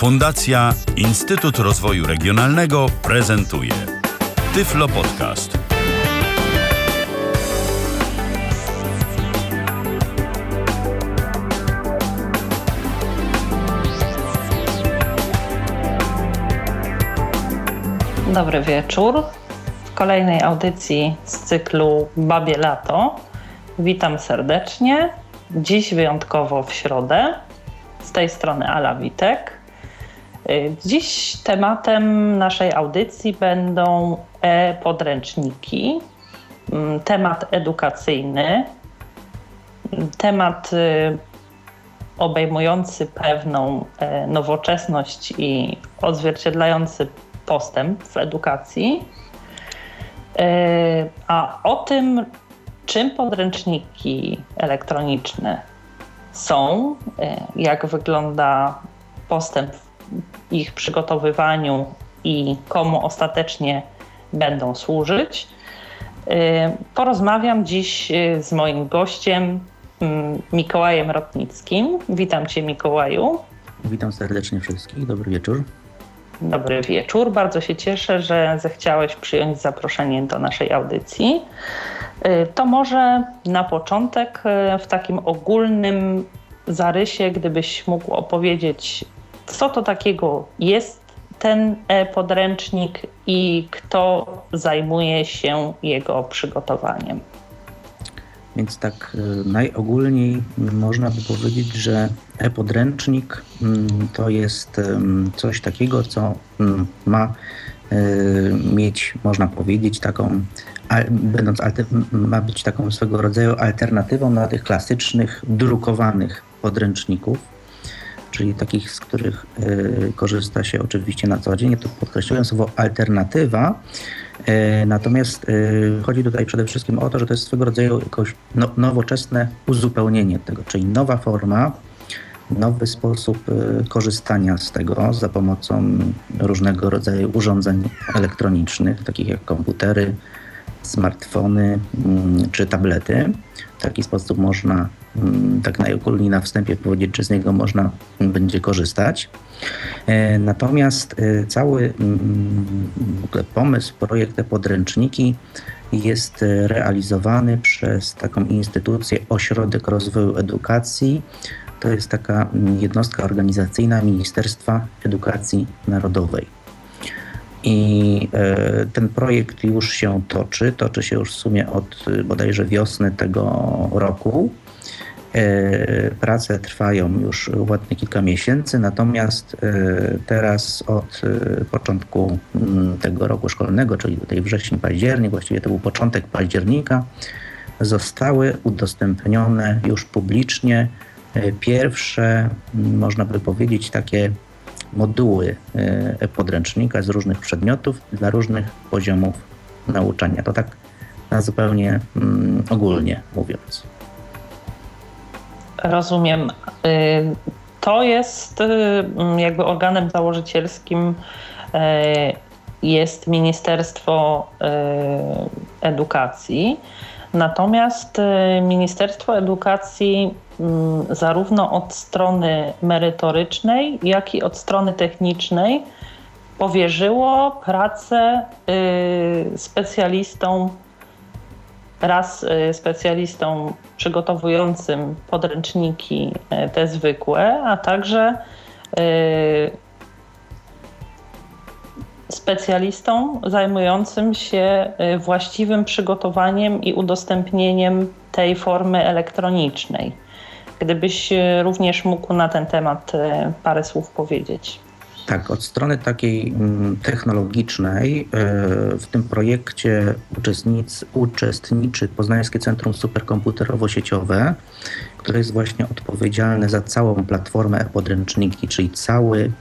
Fundacja Instytut Rozwoju Regionalnego prezentuje Tyflo Podcast. Dobry wieczór. W kolejnej audycji z cyklu Babie Lato. Witam serdecznie. Dziś wyjątkowo w środę. Z tej strony Ala Witek. Y, Dziś tematem naszej audycji będą e-podręczniki, mm, temat edukacyjny, temat y, obejmujący pewną e, nowoczesność i odzwierciedlający postęp w edukacji. E, A o tym, czym podręczniki elektroniczne są, jak wygląda postęp w ich przygotowywaniu i komu ostatecznie będą służyć. E, Porozmawiam dziś e, z moim gościem mm, Mikołajem Rotnickim. Witam Cię, Mikołaju. Witam serdecznie wszystkich. Dobry wieczór. Dobry wieczór. Bardzo się cieszę, że zechciałeś przyjąć zaproszenie do naszej audycji. Y, To może na początek y, w takim ogólnym zarysie, gdybyś mógł opowiedzieć, co to takiego jest ten e-podręcznik i kto zajmuje się jego przygotowaniem. Więc tak y, najogólniej można by powiedzieć, że e-podręcznik mm, to jest coś takiego, co mm, ma y, mieć, można powiedzieć, taką, będąc ma być taką swego rodzaju alternatywą dla tych klasycznych, drukowanych podręczników, czyli takich, z których y, korzysta się oczywiście na co dzień. Tu podkreśluję słowo alternatywa, E, Natomiast e, chodzi tutaj przede wszystkim o to, że to jest swego rodzaju jakoś no, nowoczesne uzupełnienie tego, czyli nowa forma, nowy sposób korzystania z tego za pomocą różnego rodzaju urządzeń elektronicznych, takich jak komputery, smartfony mm, czy tablety. W taki sposób można tak najogólniej na wstępie powiedzieć, że z niego można będzie korzystać. E, Natomiast e, cały mm, pomysł, projekt te podręczniki jest e, realizowany przez taką instytucję Ośrodek Rozwoju Edukacji. To jest taka mm, jednostka organizacyjna Ministerstwa Edukacji Narodowej. I ten projekt już się toczy, toczy się już w sumie od bodajże wiosny tego roku. E, Prace trwają już ładnie kilka miesięcy, natomiast e, teraz od e, początku mm, tego roku szkolnego, czyli tutaj wrzesień, październik, właściwie to był początek października, zostały udostępnione już publicznie pierwsze, m, można by powiedzieć, takie moduły podręcznika z różnych przedmiotów dla różnych poziomów nauczania. To tak na zupełnie mm, ogólnie mówiąc. Rozumiem. Y, To jest y, jakby organem założycielskim y, jest Ministerstwo Edukacji. Natomiast Ministerstwo Edukacji zarówno od strony merytorycznej, jak i od strony technicznej powierzyło pracę specjalistom raz y, specjalistą przygotowującym podręczniki y, te zwykłe, a także y, specjalistą zajmującym się właściwym przygotowaniem i udostępnieniem tej formy elektronicznej. Gdybyś również mógł na ten temat parę słów powiedzieć. Tak, od strony takiej mm, technologicznej e, w tym projekcie uczestnic, uczestniczy Poznańskie Centrum Superkomputerowo-Sieciowe, które jest właśnie odpowiedzialne za całą platformę e-podręczniki, czyli cały,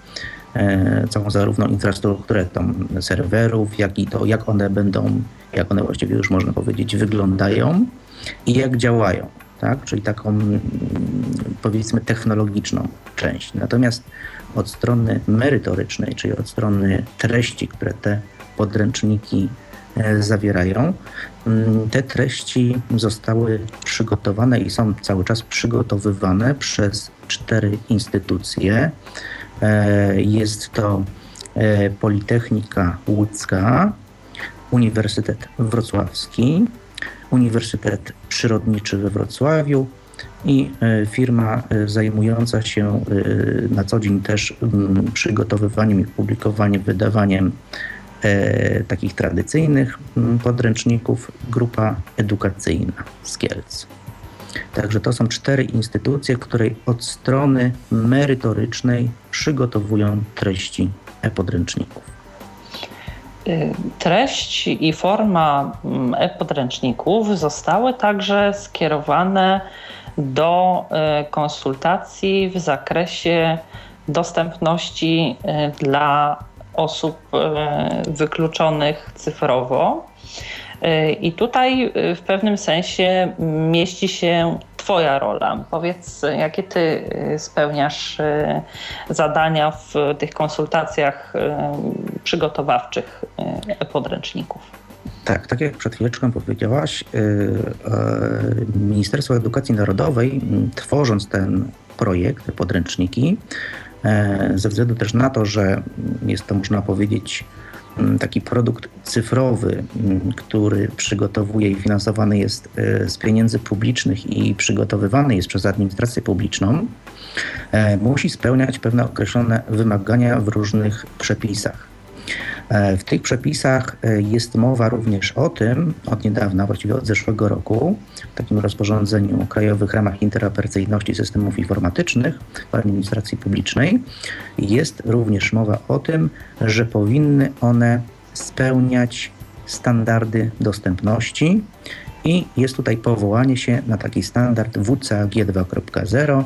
e, całą zarówno infrastrukturę tam serwerów, jak i to, jak one będą, jak one właściwie już można powiedzieć wyglądają i jak działają. Tak? Czyli taką mm, powiedzmy technologiczną część. Natomiast od strony merytorycznej, czyli od strony treści, które te podręczniki e, zawierają. Mm, Te treści zostały przygotowane i są cały czas przygotowywane przez cztery instytucje. Jest to Politechnika Łódzka, Uniwersytet Wrocławski, Uniwersytet Przyrodniczy we Wrocławiu i firma zajmująca się na co dzień też przygotowywaniem i publikowaniem, wydawaniem e, takich tradycyjnych mm, podręczników grupa edukacyjna z Kielc. Także to są cztery instytucje, które od strony merytorycznej przygotowują treści e-podręczników. Treść i forma mm, e-podręczników zostały także skierowane do y, konsultacji w zakresie dostępności y, dla osób e, wykluczonych cyfrowo. E, I tutaj e, w pewnym sensie mieści się Twoja rola. Powiedz, jakie Ty spełniasz zadania w tych konsultacjach przygotowawczych podręczników? Tak, tak jak przed chwileczką powiedziałaś, Ministerstwo Edukacji Narodowej, tworząc ten projekt, te podręczniki, E, ze względu też na to, że jest to, można powiedzieć, taki produkt cyfrowy, który przygotowuje i finansowany jest e, z pieniędzy publicznych i przygotowywany jest przez administrację publiczną, e, musi spełniać pewne określone wymagania w różnych przepisach. E, w tych przepisach e, jest mowa również o tym, od niedawna, właściwie od zeszłego roku, w takim rozporządzeniu o krajowych ramach interoperacyjności systemów informatycznych w administracji publicznej, jest również mowa o tym, że powinny one spełniać standardy dostępności i jest tutaj powołanie się na taki standard WCAG 2.0,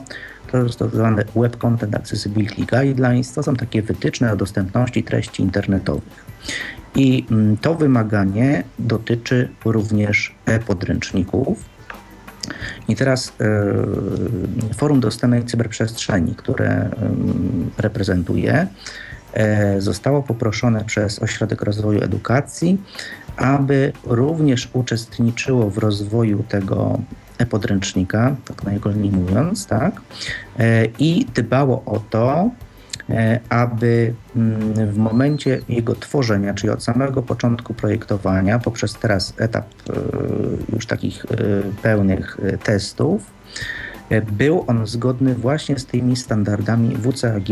to zwane Web Content Accessibility Guidelines. To są takie wytyczne o dostępności treści internetowych. I mm, to wymaganie dotyczy również e-podręczników. I teraz y, Forum Dostępnej Cyberprzestrzeni, które y, reprezentuję, y, zostało poproszone przez Ośrodek Rozwoju Edukacji, aby również uczestniczyło w rozwoju tego e-podręcznika, tak najogólniej mówiąc, tak, e, i dbało o to, e, aby mm, w momencie jego tworzenia, czyli od samego początku projektowania, poprzez teraz etap e, już takich pełnych testów, był on zgodny właśnie z tymi standardami WCAG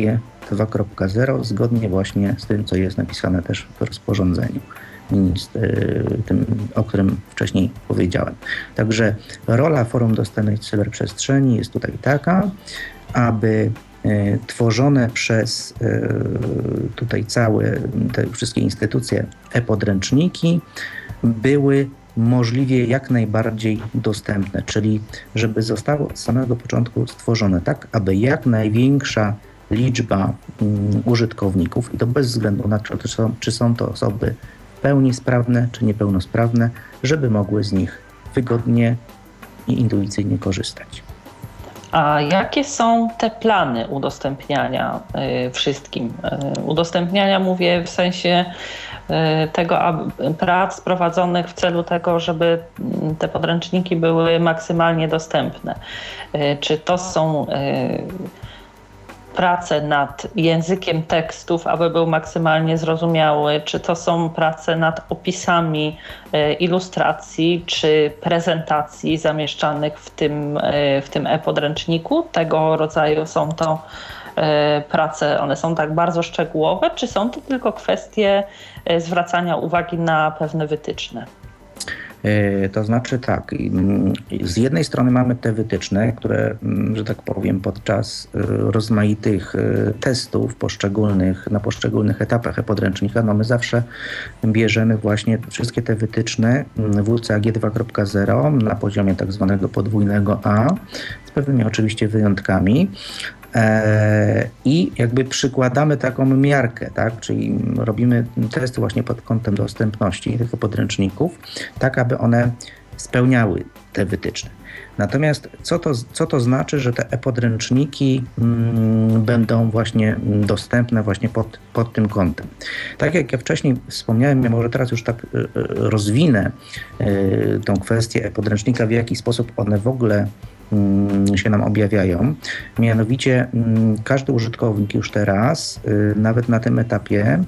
2.0, zgodnie właśnie z tym, co jest napisane też w rozporządzeniu. Y, tym, o którym wcześniej powiedziałem. Także rola Forum Dostępnej Cyberprzestrzeni jest tutaj taka, aby y, tworzone przez y, tutaj całe te wszystkie instytucje e-podręczniki były możliwie jak najbardziej dostępne, czyli żeby zostało od samego początku stworzone tak, aby jak największa liczba mm, użytkowników, i to bez względu na to, czy są, czy są to osoby pełni sprawne czy niepełnosprawne, żeby mogły z nich wygodnie i intuicyjnie korzystać. A jakie są te plany udostępniania y, wszystkim? Y, udostępniania mówię w sensie y, tego prac prowadzonych w celu tego, żeby te podręczniki były maksymalnie dostępne. Czy to są prace nad językiem tekstów, aby był maksymalnie zrozumiały, czy to są prace nad opisami e, ilustracji, czy prezentacji zamieszczanych w tym, e, w tym e-podręczniku. Tego rodzaju są to e, prace, one są tak bardzo szczegółowe, czy są to tylko kwestie zwracania uwagi na pewne wytyczne? E, to znaczy tak, mm, z jednej strony mamy te wytyczne, które, mm, że tak powiem, podczas e, rozmaitych e, testów poszczególnych, na poszczególnych etapach e-podręcznika, no my zawsze bierzemy właśnie wszystkie te wytyczne mm, WCAG 2.0 na poziomie tak zwanego podwójnego A, z pewnymi oczywiście wyjątkami, I jakby przykładamy taką miarkę, tak? czyli robimy testy właśnie pod kątem dostępności tych podręczników, tak aby one spełniały te wytyczne. Natomiast co to, co to znaczy, że te e-podręczniki mm, będą właśnie dostępne właśnie pod, pod tym kątem? Tak jak ja wcześniej wspomniałem, ja może teraz już tak y, y, rozwinę y, tą kwestię e-podręcznika, w jaki sposób one w ogóle się nam objawiają. Mianowicie mm, każdy użytkownik już teraz, y, nawet na tym etapie,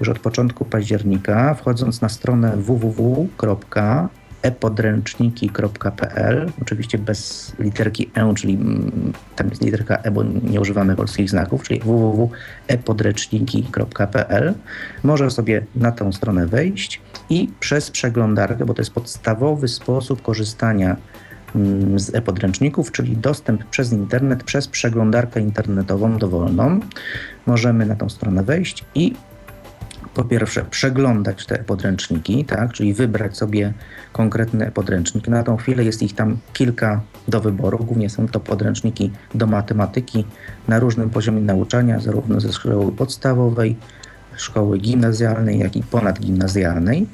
już od początku października, wchodząc na stronę www epodręczniki.pl, oczywiście bez literki E, czyli mm, tam jest literka E, bo nie używamy polskich znaków, czyli www.epodręczniki.pl. Może sobie na tą stronę wejść i przez przeglądarkę, bo to jest podstawowy sposób korzystania mm, z e-podręczników, czyli dostęp przez internet, przez przeglądarkę internetową dowolną. Możemy na tą stronę wejść i po pierwsze przeglądać te podręczniki, tak, czyli wybrać sobie konkretny podręcznik. Na tą chwilę jest ich tam kilka do wyboru. Głównie są to podręczniki do matematyki na różnym poziomie nauczania, zarówno ze szkoły podstawowej, szkoły gimnazjalnej, jak i ponadgimnazjalnej.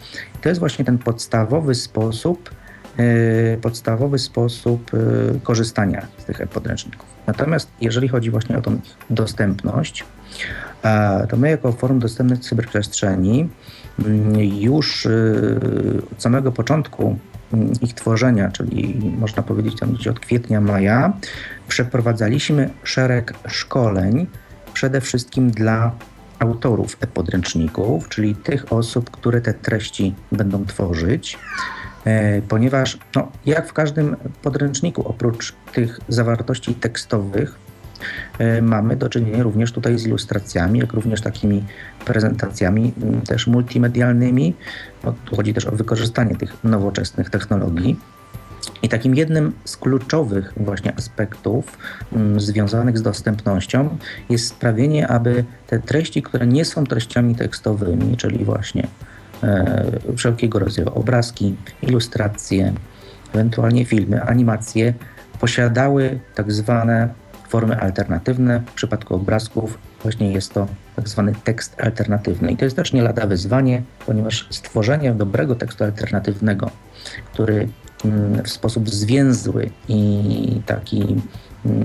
to jest właśnie ten podstawowy sposób, podstawowy sposób yy, korzystania z tych podręczników. Natomiast jeżeli chodzi właśnie o tą dostępność, to my jako Forum Dostępnych Cyberprzestrzeni mm, już od samego początku mm, ich tworzenia, czyli można powiedzieć tam gdzieś od kwietnia, maja, przeprowadzaliśmy szereg szkoleń, przede wszystkim dla autorów e-podręczników, czyli tych osób, które te treści będą tworzyć, e, ponieważ no, jak w każdym podręczniku, oprócz tych zawartości tekstowych, E, mamy do czynienia również tutaj z ilustracjami, jak również takimi prezentacjami mm, też multimedialnymi. No, tu chodzi też o wykorzystanie tych nowoczesnych technologii. I takim jednym z kluczowych właśnie aspektów mm, związanych z dostępnością jest sprawienie, aby te treści, które nie są treściami tekstowymi, czyli właśnie e, wszelkiego rodzaju obrazki, ilustracje, ewentualnie filmy, animacje, posiadały tak zwane formy alternatywne. W przypadku obrazków właśnie jest to tak zwany tekst alternatywny. I to jest też nie lada wyzwanie, ponieważ stworzenie dobrego tekstu alternatywnego, który mm, w sposób zwięzły i taki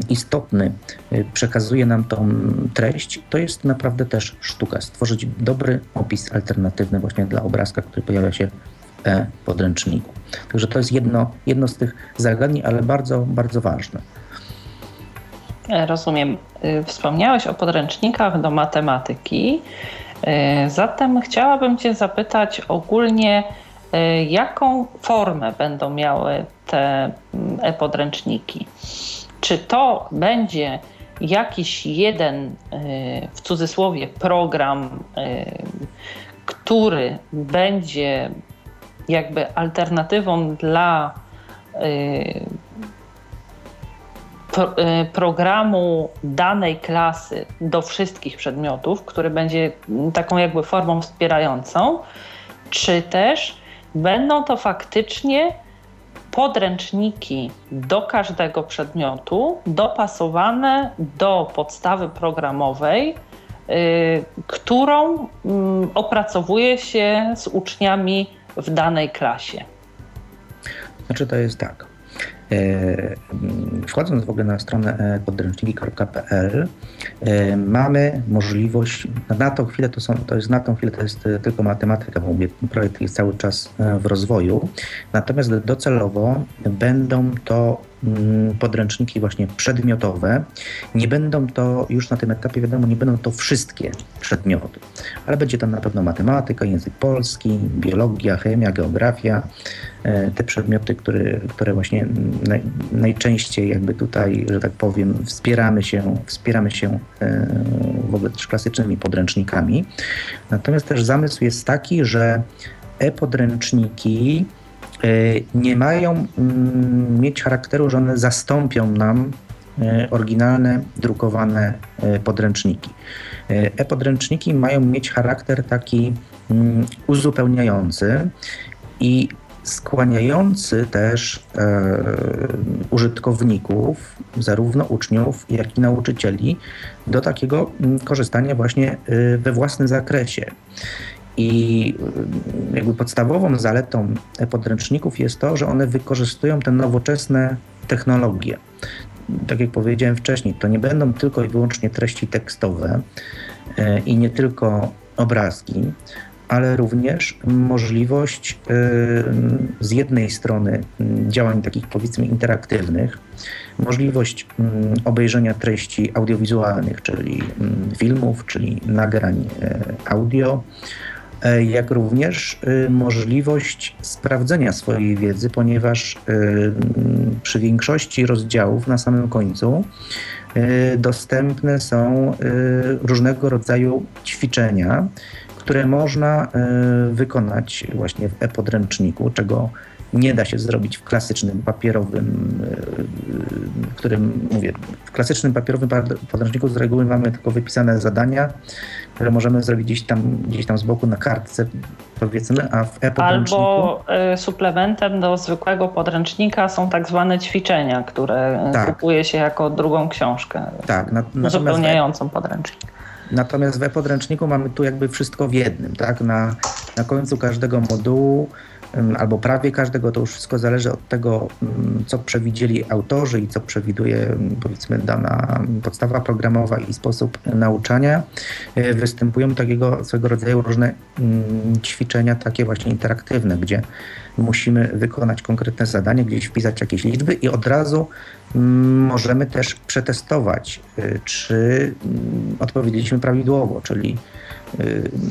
istotny y, przekazuje nam tą treść, to jest naprawdę też sztuka. Stworzyć dobry opis alternatywny właśnie dla obrazka, który pojawia się w e-podręczniku. Także to jest jedno, jedno z tych zagadnień, ale bardzo, bardzo ważne. Rozumiem. Y, wspomniałeś o podręcznikach do matematyki. Y, zatem chciałabym Cię zapytać ogólnie, jaką formę będą miały te mm, e-podręczniki? Czy to będzie jakiś jeden, w cudzysłowie, program, który będzie jakby alternatywą dla Y, programu danej klasy do wszystkich przedmiotów, który będzie taką jakby formą wspierającą, czy też będą to faktycznie podręczniki do każdego przedmiotu, dopasowane do podstawy programowej, y, którą y, opracowuje się z uczniami w danej klasie. Znaczy to jest tak. E, wchodząc w ogóle na stronę podręczniki.pl e, mamy możliwość, na tą chwilę to, są, to jest na tą chwilę to jest e, tylko matematyka, bo mówię, projekt jest cały czas w rozwoju, natomiast docelowo będą to podręczniki właśnie przedmiotowe. Nie będą to już na tym etapie, wiadomo, nie będą to wszystkie przedmioty, ale będzie tam na pewno matematyka, język polski, biologia, chemia, geografia, e, te przedmioty, które, które właśnie naj, najczęściej jakby tutaj, że tak powiem, wspieramy się, wspieramy się e, w ogóle też klasycznymi podręcznikami. Natomiast też zamysł jest taki, że e-podręczniki nie mają mm, mieć charakteru, że one zastąpią nam e, oryginalne, drukowane e, podręczniki. E-podręczniki mają mieć charakter taki mm, uzupełniający i skłaniający też e, użytkowników, zarówno uczniów, jak i nauczycieli, do takiego mm, korzystania właśnie we własnym zakresie. I y, jakby podstawową zaletą podręczników jest to, że one wykorzystują te nowoczesne technologie. Tak jak powiedziałem wcześniej, to nie będą tylko i wyłącznie treści tekstowe y, i nie tylko obrazki, ale również możliwość z jednej strony działań takich powiedzmy interaktywnych, możliwość obejrzenia treści audiowizualnych, czyli filmów, czyli nagrań audio, E, jak również e, możliwość sprawdzenia swojej wiedzy, ponieważ e, przy większości rozdziałów na samym końcu dostępne są różnego rodzaju ćwiczenia, które można wykonać właśnie w e-podręczniku, czego nie da się zrobić w klasycznym papierowym, w którym mówię, w klasycznym papierowym podręczniku z reguły mamy tylko wypisane zadania, które możemy zrobić gdzieś tam, gdzieś tam z boku na kartce, powiedzmy, a w e-podręczniku... Albo y, suplementem do zwykłego podręcznika są tak zwane ćwiczenia, które tak. kupuje się jako drugą książkę, tak, na, uzupełniającą podręcznik. Natomiast w e-podręczniku mamy tu jakby wszystko w jednym, tak? Na, na końcu każdego modułu albo prawie każdego, to już wszystko zależy od tego, co przewidzieli autorzy i co przewiduje powiedzmy dana podstawa programowa i sposób nauczania. E, występują takiego swego rodzaju różne ćwiczenia takie właśnie interaktywne, gdzie musimy wykonać konkretne zadanie, gdzieś wpisać jakieś liczby i od razu możemy też przetestować, e, czy odpowiedzieliśmy prawidłowo, czyli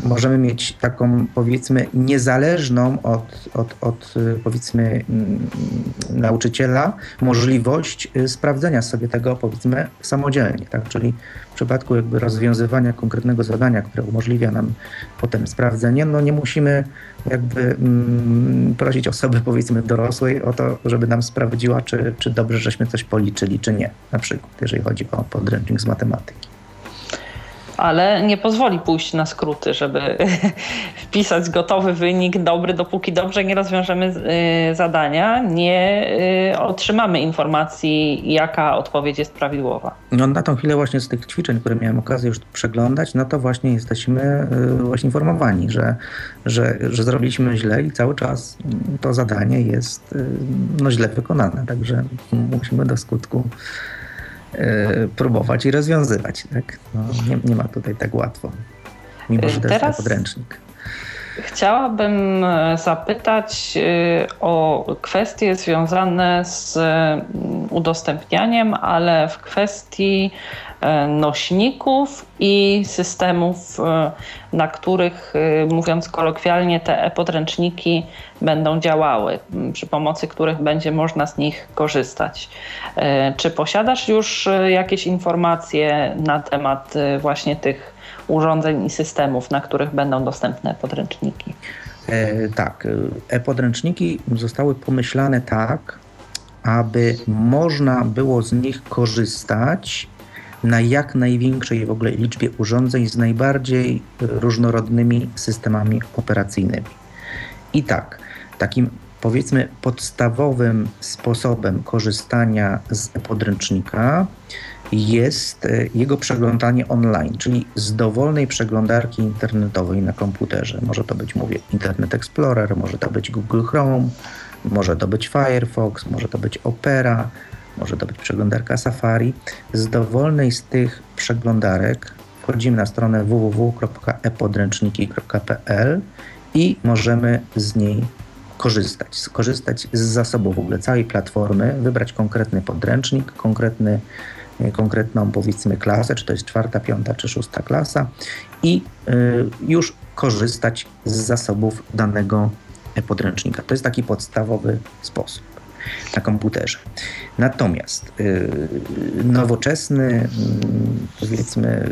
możemy mieć taką powiedzmy niezależną od, od, od y, powiedzmy mm, nauczyciela możliwość y, sprawdzenia sobie tego powiedzmy samodzielnie, tak? Czyli w przypadku jakby rozwiązywania konkretnego zadania, które umożliwia nam potem sprawdzenie, no nie musimy jakby mm, prosić osoby powiedzmy dorosłej o to, żeby nam sprawdziła, czy, czy dobrze żeśmy coś policzyli, czy nie, na przykład jeżeli chodzi o podręcznik z matematyki ale nie pozwoli pójść na skróty, żeby wpisać gotowy wynik dobry, dopóki dobrze nie rozwiążemy y, zadania, nie y, otrzymamy informacji, jaka odpowiedź jest prawidłowa. No na tą chwilę właśnie z tych ćwiczeń, które miałem okazję już przeglądać, no to właśnie jesteśmy y, właśnie informowani, że, że, że zrobiliśmy źle i cały czas to zadanie jest no, źle wykonane, także musimy do skutku próbować i rozwiązywać. Tak? No, nie, nie, ma tutaj tak łatwo, mimo że to Teraz... jest podręcznik. Chciałabym e, zapytać e, o kwestie związane z udostępnianiem, ale w kwestii E, nośników i systemów, e, na których, e, mówiąc kolokwialnie, te e-podręczniki będą działały, przy pomocy których będzie można z nich korzystać. Czy posiadasz już jakieś informacje na temat właśnie tych urządzeń i systemów, na których będą dostępne podręczniki? E, tak, e-podręczniki zostały pomyślane tak, aby można było z nich korzystać na jak największej w ogóle liczbie urządzeń z najbardziej różnorodnymi systemami operacyjnymi. I tak, takim powiedzmy podstawowym sposobem korzystania z podręcznika jest e, jego przeglądanie online, czyli z dowolnej przeglądarki internetowej na komputerze. Może to być, mówię, Internet Explorer, może to być Google Chrome, może to być Firefox, może to być Opera, może to być przeglądarka Safari. Z dowolnej z tych przeglądarek wchodzimy na stronę www.epodręczniki.pl i możemy z niej korzystać, skorzystać z zasobów w ogóle całej platformy, wybrać konkretny podręcznik, konkretny, e, konkretną powiedzmy klasę, czy to jest czwarta, piąta czy szósta klasa i y, już korzystać z zasobów danego podręcznika. To jest taki podstawowy sposób na komputerze. Natomiast y, nowoczesny, mm, powiedzmy,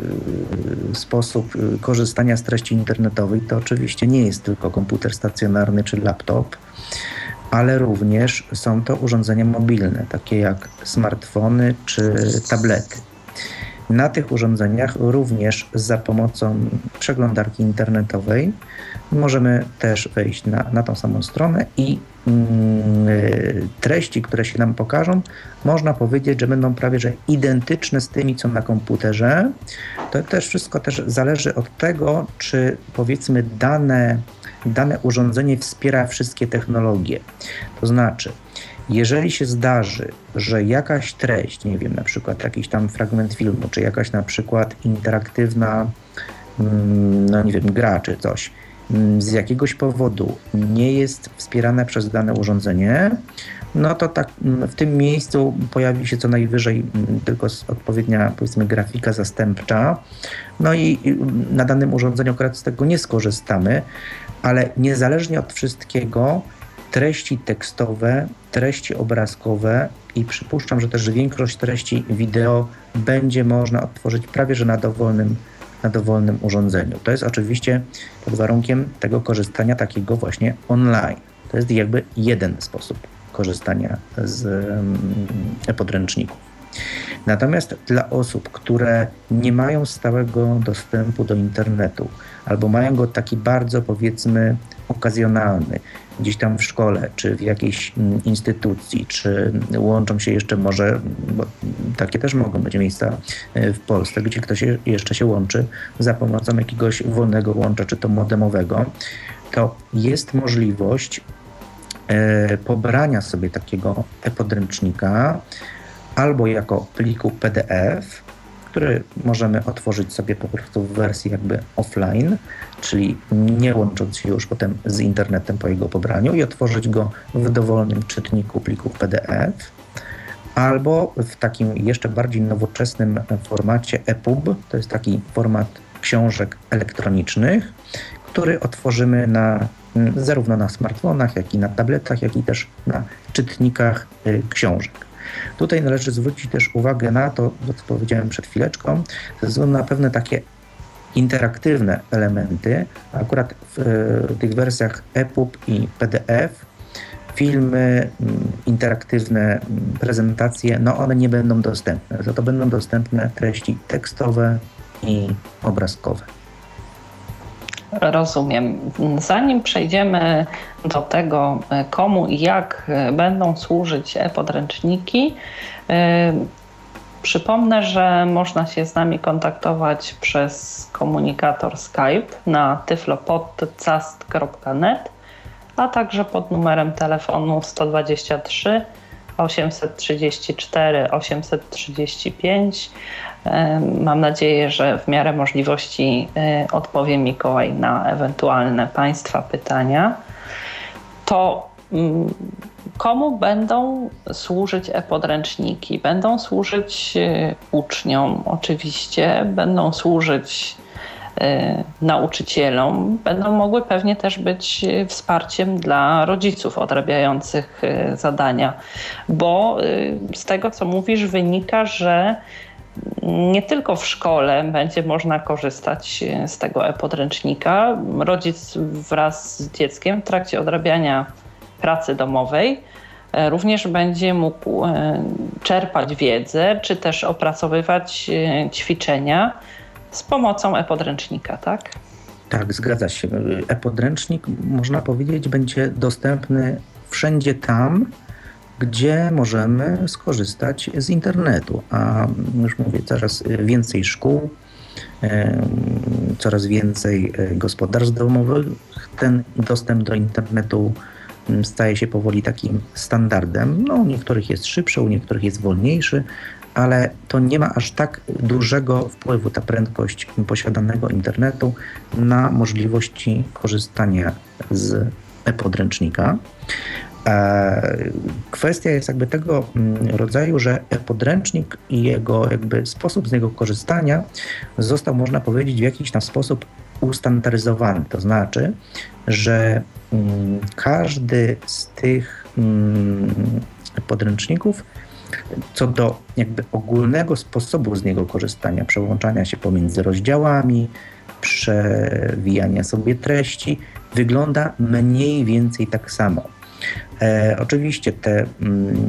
y, sposób y, korzystania z treści internetowej to oczywiście nie jest tylko komputer stacjonarny czy laptop, ale również są to urządzenia mobilne, takie jak smartfony czy tablety. Na tych urządzeniach również za pomocą przeglądarki internetowej możemy też wejść na, na tą samą stronę i treści, które się nam pokażą, można powiedzieć, że będą prawie że identyczne z tymi, co na komputerze. To też wszystko też zależy od tego, czy powiedzmy dane, dane urządzenie wspiera wszystkie technologie. To znaczy, jeżeli się zdarzy, że jakaś treść, nie wiem, na przykład jakiś tam fragment filmu, czy jakaś na przykład interaktywna, mm, no nie wiem, gra, czy coś, mm, z jakiegoś powodu nie jest wspierane przez dane urządzenie, no to tak mm, w tym miejscu pojawi się co najwyżej mm, tylko odpowiednia powiedzmy grafika zastępcza. No i na danym urządzeniu akurat z tego nie skorzystamy, ale niezależnie od wszystkiego treści tekstowe, treści obrazkowe i przypuszczam, że też większość treści wideo będzie można odtworzyć prawie że na dowolnym, na dowolnym urządzeniu. To jest oczywiście pod warunkiem tego korzystania takiego właśnie online. To jest jakby jeden sposób korzystania z e-podręczników. Natomiast dla osób, które nie mają stałego dostępu do internetu albo mają go taki bardzo powiedzmy okazjonalny, gdzieś tam w szkole, czy w jakiejś mm, instytucji, czy łączą się jeszcze może, bo takie też mogą być miejsca e, w Polsce, gdzie ktoś jeszcze się łączy za pomocą jakiegoś wolnego łącza, czy to modemowego, to jest możliwość e, pobrania sobie takiego e-podręcznika albo jako pliku PDF, który możemy otworzyć sobie po prostu w wersji jakby offline, czyli nie łącząc się już potem z internetem po jego pobraniu i otworzyć go w dowolnym czytniku plików PDF, albo w takim jeszcze bardziej nowoczesnym formacie EPUB, to jest taki format książek elektronicznych, który otworzymy na, zarówno na smartfonach, jak i na tabletach, jak i też na czytnikach y, książek. Tutaj należy zwrócić też uwagę na to, co powiedziałem przed chwileczką, ze względu na pewne takie interaktywne elementy. Akurat w, w tych wersjach EPUB i PDF filmy, mm, interaktywne mm, prezentacje, no one nie będą dostępne. Za to będą dostępne treści tekstowe i obrazkowe. Rozumiem. Zanim przejdziemy do tego, komu i jak będą służyć e-podręczniki, e, przypomnę, że można się z nami kontaktować przez komunikator Skype na tyflopodcast.net, a także pod numerem telefonu 123 834 835 Mam nadzieję, że w miarę możliwości e, odpowie Mikołaj na ewentualne Państwa pytania. To mm, komu będą służyć e-podręczniki? Będą służyć e, uczniom, oczywiście, będą służyć nauczycielom, będą mogły pewnie też być wsparciem dla rodziców odrabiających zadania, bo z tego, co mówisz, wynika, że nie tylko w szkole będzie można korzystać e, z tego e-podręcznika. Rodzic wraz z dzieckiem w trakcie odrabiania pracy domowej e, również będzie mógł e, czerpać wiedzę, czy też opracowywać ćwiczenia z pomocą e-podręcznika, tak? Tak, zgadza się. E-podręcznik, można powiedzieć, będzie dostępny wszędzie tam, gdzie możemy skorzystać z internetu. A już mówię, coraz więcej szkół, coraz więcej e, gospodarstw domowych ten dostęp do internetu staje się powoli takim standardem. No, u niektórych jest szybszy, u niektórych jest wolniejszy, ale to nie ma aż tak dużego wpływu ta prędkość posiadanego internetu na możliwości korzystania z e-podręcznika. Kwestia jest jakby tego mm, rodzaju, że podręcznik i jego jakby sposób z niego korzystania został, można powiedzieć, w jakiś tam sposób ustandaryzowany. To znaczy, że mm, każdy z tych mm, podręczników co do jakby ogólnego sposobu z niego korzystania, przełączania się pomiędzy rozdziałami, przewijania sobie treści, wygląda mniej więcej tak samo. E, oczywiście te, mm,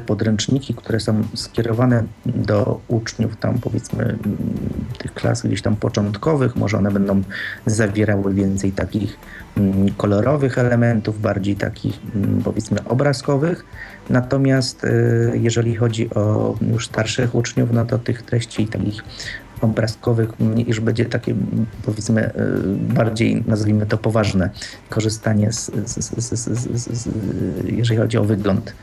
podręczniki, które są skierowane do uczniów tam powiedzmy mm, tych klas gdzieś tam początkowych, może one będą zawierały więcej takich mm, kolorowych elementów, bardziej takich powiedzmy obrazkowych. Natomiast e, jeżeli chodzi o już starszych uczniów, no to tych treści takich obrazkowych już będzie takie powiedzmy e, bardziej nazwijmy to poważne korzystanie z, z, z, jeżeli chodzi o wygląd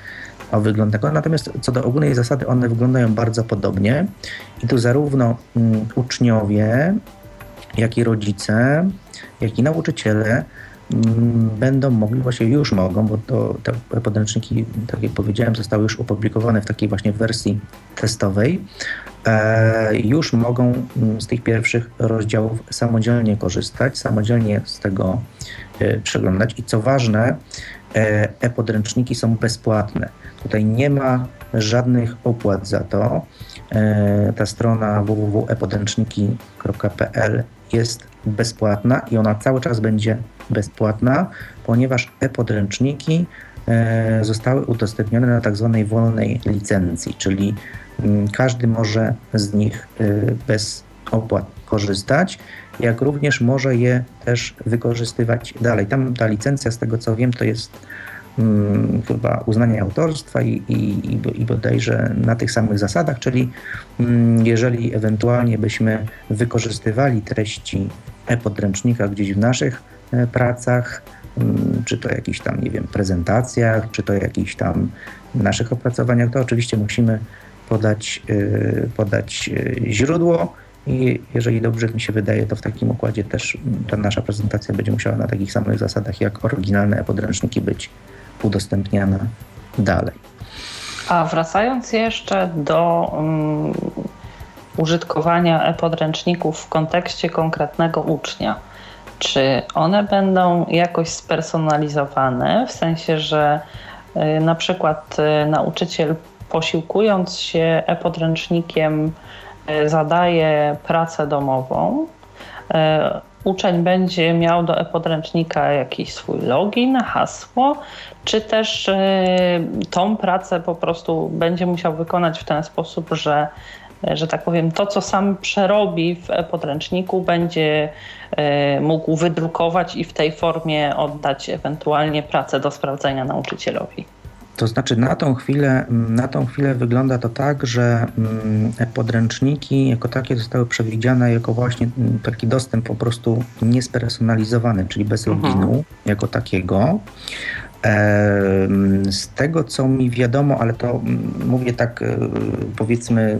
wygląd. Natomiast co do ogólnej zasady, one wyglądają bardzo podobnie i tu zarówno uczniowie, jak i rodzice, jak i nauczyciele mm, będą mogli, właśnie już mogą, bo to, te podręczniki, tak jak powiedziałem, zostały już opublikowane w takiej właśnie wersji testowej, e, już mogą mm, z tych pierwszych rozdziałów samodzielnie korzystać, samodzielnie z tego e, przeglądać. I co ważne, e, e-podręczniki są bezpłatne. Tutaj nie ma żadnych opłat za to. E, ta strona www.epodręczniki.pl jest bezpłatna i ona cały czas będzie bezpłatna, ponieważ e-podręczniki e, zostały udostępnione na tak zwanej wolnej licencji, czyli mm, każdy może z nich e, bez opłat korzystać, jak również może je też wykorzystywać dalej. Tam ta licencja, z tego co wiem, to jest Hmm, chyba uznania autorstwa i, i, i bodajże na tych samych zasadach, czyli hmm, jeżeli ewentualnie byśmy wykorzystywali treści e-podręcznika gdzieś w naszych e, pracach, hmm, czy to jakichś tam, nie wiem, prezentacjach, czy to jakichś tam naszych opracowaniach, to oczywiście musimy podać, e, podać e, źródło. I jeżeli dobrze mi się wydaje, to w takim układzie też ta nasza prezentacja będzie musiała na takich samych zasadach jak oryginalne e-podręczniki być udostępniana dalej. A wracając jeszcze do um, użytkowania e-podręczników w kontekście konkretnego ucznia, czy one będą jakoś spersonalizowane, w sensie, że y, na przykład y, nauczyciel posiłkując się e-podręcznikiem y, zadaje pracę domową, uczeń będzie miał do e-podręcznika jakiś swój login, hasło, czy też y, tą pracę po prostu będzie musiał wykonać w ten sposób, że że tak powiem, to, co sam przerobi w e-podręczniku, będzie y, mógł wydrukować i w tej formie oddać ewentualnie pracę do sprawdzenia nauczycielowi. To znaczy na tą chwilę, na tą chwilę wygląda to tak, że mm, podręczniki jako takie zostały przewidziane jako właśnie mm, taki dostęp po prostu niespersonalizowany, czyli bez loginu mhm. jako takiego. Z tego, co mi wiadomo, ale to mm, mówię tak, e, powiedzmy, e,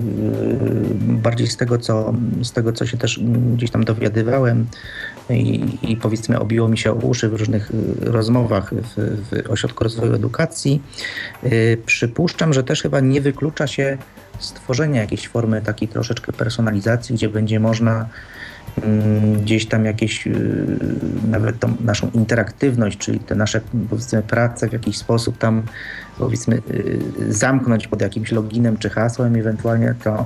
bardziej z tego, co, z tego, co się też gdzieś tam dowiadywałem i, i powiedzmy obiło mi się o uszy w różnych e, rozmowach w, w Ośrodku Rozwoju Edukacji. Przypuszczam, że też chyba nie wyklucza się stworzenia jakiejś formy takiej troszeczkę personalizacji, gdzie będzie można Mm, gdzieś tam jakieś, y, nawet tą naszą interaktywność, czyli te nasze powiedzmy prace w jakiś sposób tam powiedzmy y, zamknąć pod jakimś loginem czy hasłem, ewentualnie to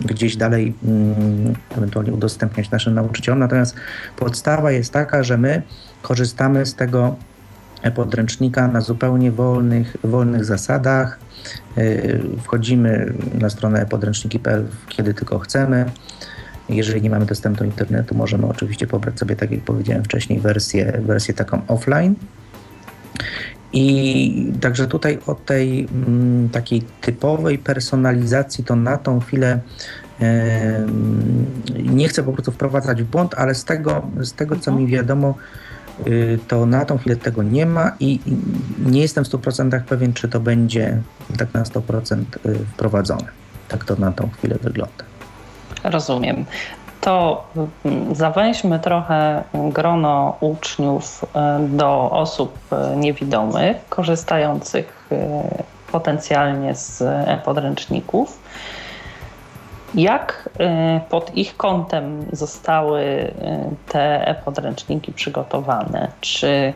gdzieś dalej mm, ewentualnie udostępniać naszym nauczycielom. Natomiast podstawa jest taka, że my korzystamy z tego podręcznika na zupełnie wolnych, wolnych zasadach. Y, wchodzimy na stronę podręczniki.pl kiedy tylko chcemy. Jeżeli nie mamy dostępu do internetu, możemy oczywiście pobrać sobie, tak jak powiedziałem wcześniej, wersję, wersję taką offline. I także tutaj o tej mm, takiej typowej personalizacji to na tą chwilę nie chcę po prostu wprowadzać w błąd, ale z tego, z tego co mi wiadomo, y, to na tą chwilę tego nie ma i nie jestem w 100% pewien, czy to będzie tak na 100% y, wprowadzone. Tak to na tą chwilę wygląda. Rozumiem. To mm, zawęźmy trochę grono uczniów e, do osób e, niewidomych, korzystających e, potencjalnie z e-podręczników. Jak pod ich kątem zostały te e-podręczniki przygotowane? Czy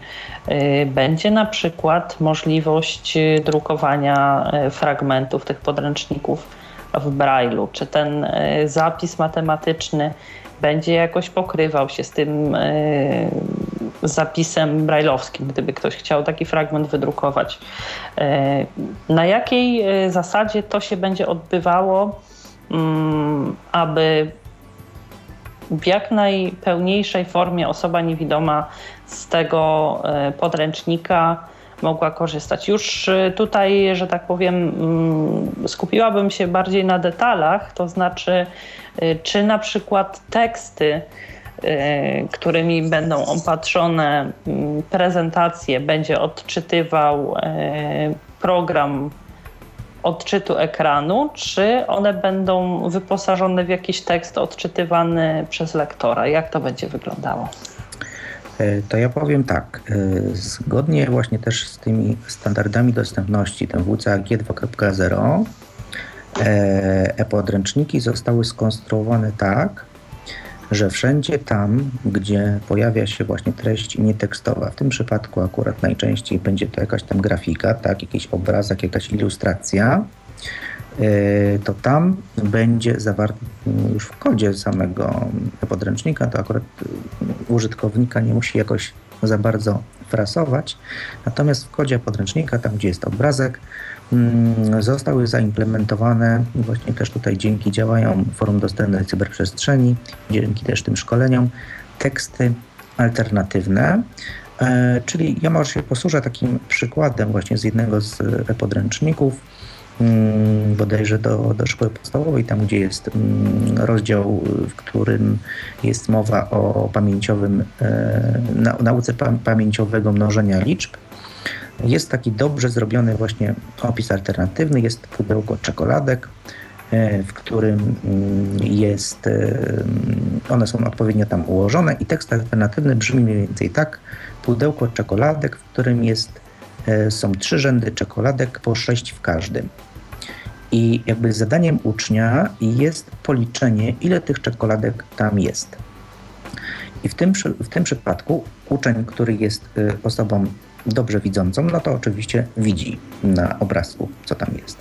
będzie na przykład możliwość drukowania fragmentów tych podręczników w Braille'u? Czy ten e, zapis matematyczny będzie jakoś pokrywał się z tym e, zapisem brajlowskim, gdyby ktoś chciał taki fragment wydrukować. E, na jakiej zasadzie to się będzie odbywało, mm, aby w jak najpełniejszej formie osoba niewidoma z tego podręcznika mogła korzystać. Już y, tutaj, że tak powiem, mm, skupiłabym się bardziej na detalach, to znaczy, y, czy na przykład teksty, y, którymi będą opatrzone mm, prezentacje, będzie odczytywał program odczytu ekranu, czy one będą wyposażone w jakiś tekst odczytywany przez lektora? Jak to będzie wyglądało? E, to ja powiem tak. E, zgodnie właśnie też z tymi standardami dostępności, ten WCAG 2.0, e-podręczniki zostały skonstruowane tak, że wszędzie tam, gdzie pojawia się właśnie treść nietekstowa, w tym przypadku akurat najczęściej będzie to jakaś tam grafika, tak, jakiś obrazek, jakaś ilustracja, e, to tam będzie zawarte już w kodzie samego podręcznika, to akurat użytkownika nie musi jakoś za bardzo frasować, natomiast w kodzie podręcznika, tam gdzie jest obrazek, Mm, zostały zaimplementowane właśnie też tutaj dzięki działaniom Forum Dostępnej Cyberprzestrzeni, dzięki też tym szkoleniom, teksty alternatywne. E, czyli ja może się posłużę takim przykładem właśnie z jednego z podręczników, bodajże do, do szkoły podstawowej, tam gdzie jest mm, rozdział, w którym jest mowa o pamięciowym, e, nauce pamięciowego mnożenia liczb. Jest taki dobrze zrobiony właśnie opis alternatywny, jest pudełko czekoladek, e, w którym mm, jest, e, one są odpowiednio tam ułożone i tekst alternatywny brzmi mniej więcej tak, pudełko czekoladek, w którym jest, są trzy rzędy czekoladek, po sześć w każdym. I jakby zadaniem ucznia jest policzenie, ile tych czekoladek tam jest. I w tym, w tym przypadku uczeń, który jest osobą dobrze widzącą, no to oczywiście widzi na obrazku, co tam jest.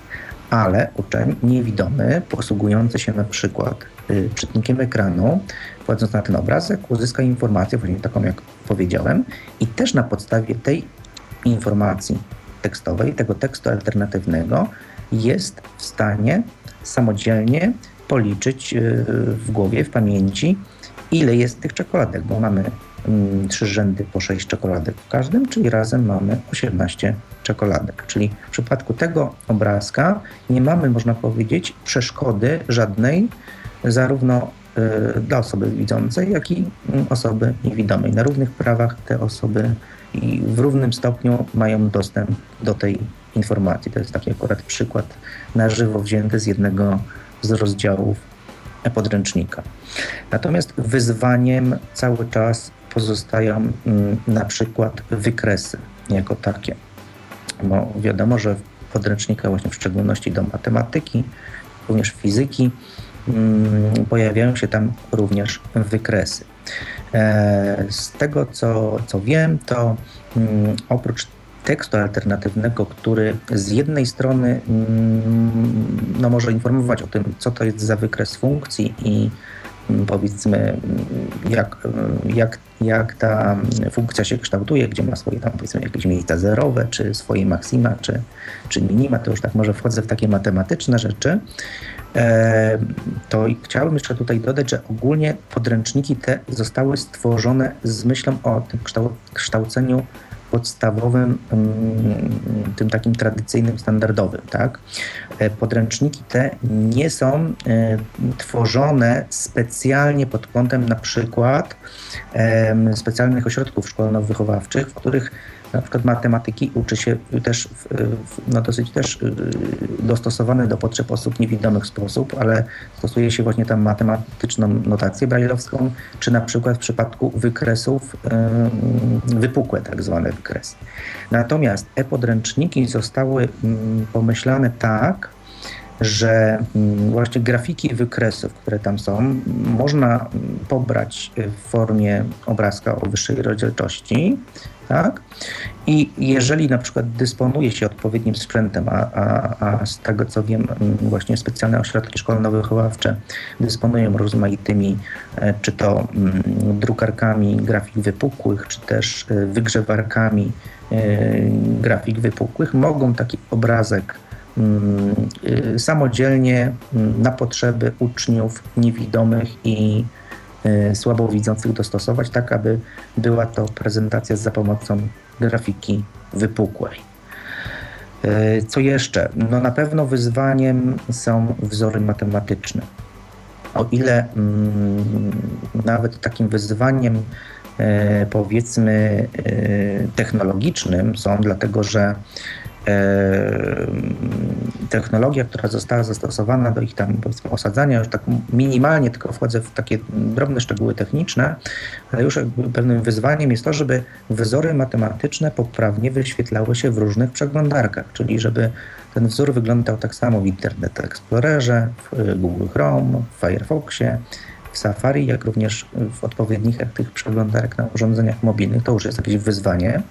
Ale uczeń niewidomy, posługujący się na przykład y, czytnikiem ekranu, wchodząc na ten obrazek, uzyska informację, właśnie taką jak powiedziałem, i też na podstawie tej informacji tekstowej, tego tekstu alternatywnego, jest w stanie samodzielnie policzyć y, w głowie, w pamięci, ile jest tych czekoladek, bo mamy Mm, trzy rzędy po 6 czekoladek w każdym, czyli razem mamy 18 czekoladek. Czyli w przypadku tego obrazka nie mamy, można powiedzieć, przeszkody żadnej, zarówno y, dla osoby widzącej, jak i mm, osoby niewidomej. Na równych prawach te osoby i w równym stopniu mają dostęp do tej informacji. To jest taki akurat przykład na żywo wzięty z jednego z rozdziałów podręcznika. Natomiast wyzwaniem cały czas pozostają mm, na przykład wykresy jako takie. Bo wiadomo, że w właśnie w szczególności do matematyki, również fizyki, mm, pojawiają się tam również wykresy. E, z tego, co, co wiem, to mm, oprócz tekstu alternatywnego, który z jednej strony no, może informować o tym, co to jest za wykres funkcji i powiedzmy, jak, jak, jak ta funkcja się kształtuje, gdzie ma swoje tam powiedzmy jakieś miejsca zerowe, czy swoje maksima, czy, czy minima, to już tak może wchodzę w takie matematyczne rzeczy, to chciałbym jeszcze tutaj dodać, że ogólnie podręczniki te zostały stworzone z myślą o tym kształceniu podstawowym, mm, tym takim tradycyjnym, standardowym. Tak? E, podręczniki te nie są e, tworzone specjalnie pod kątem na przykład specjalnych ośrodków szkolno-wychowawczych, w których na przykład matematyki uczy się też w, no dosyć też y, dostosowany do potrzeb osób niewidomych sposób, ale stosuje się właśnie tam matematyczną notację brajlowską, czy na przykład w przypadku wykresów y, wypukłe tak zwane wykresy. Natomiast e-podręczniki zostały mm, pomyślane tak, że mm, właśnie grafiki wykresów, które tam są, można pobrać w formie obrazka o wyższej rozdzielczości, tak? I jeżeli na przykład dysponuje się odpowiednim sprzętem, a, a, a z tego co wiem, mm, właśnie specjalne ośrodki szkolno-wychowawcze dysponują rozmaitymi, e, czy to mm, drukarkami grafik wypukłych, czy też e, wygrzewarkami e, grafik wypukłych, mogą taki obrazek samodzielnie na potrzeby uczniów niewidomych i E, słabowidzących dostosować, tak aby była to prezentacja za pomocą grafiki wypukłej. E, co jeszcze? No na pewno wyzwaniem są wzory matematyczne. O ile mm, nawet takim wyzwaniem e, powiedzmy technologicznym są, dlatego że technologia, która została zastosowana do ich tam osadzania, już tak minimalnie tylko wchodzę w takie drobne szczegóły techniczne, ale już jakby pewnym wyzwaniem jest to, żeby wzory matematyczne poprawnie wyświetlały się w różnych przeglądarkach, czyli żeby ten wzór wyglądał tak samo w Internet Explorerze, w Google Chrome, w Firefoxie, w Safari, jak również w odpowiednikach tych przeglądarek na urządzeniach mobilnych. To już jest jakieś wyzwanie.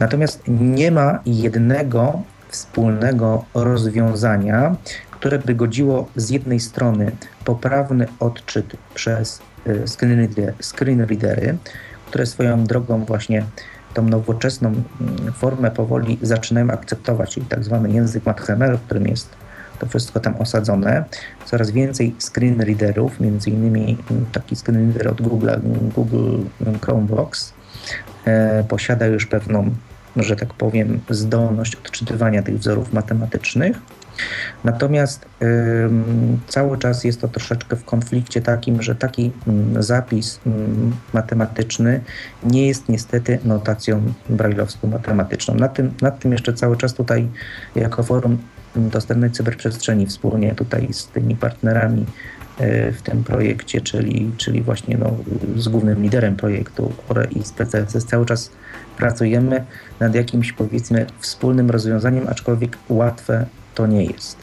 Natomiast nie ma jednego wspólnego rozwiązania, które by godziło z jednej strony poprawny odczyt przez y, screen readery, które swoją drogą właśnie tą nowoczesną mm, formę powoli zaczynają akceptować, czyli tak zwany język HTML, w którym jest to wszystko tam osadzone. Coraz więcej screen readerów, między innymi mm, taki screen reader od Google, Google Chromebox, e, posiada już pewną, że tak powiem, zdolność odczytywania tych wzorów matematycznych. Natomiast cały czas jest to troszeczkę w konflikcie takim, że taki y, zapis y, matematyczny nie jest niestety notacją brajlowską matematyczną. Nad tym, nad tym jeszcze cały czas tutaj jako forum dostępnej cyberprzestrzeni wspólnie tutaj z tymi partnerami e, w tym projekcie, czyli, czyli właśnie no, z głównym liderem projektu ORE i z PCSS cały czas pracujemy nad jakimś powiedzmy wspólnym rozwiązaniem, aczkolwiek łatwe to nie jest.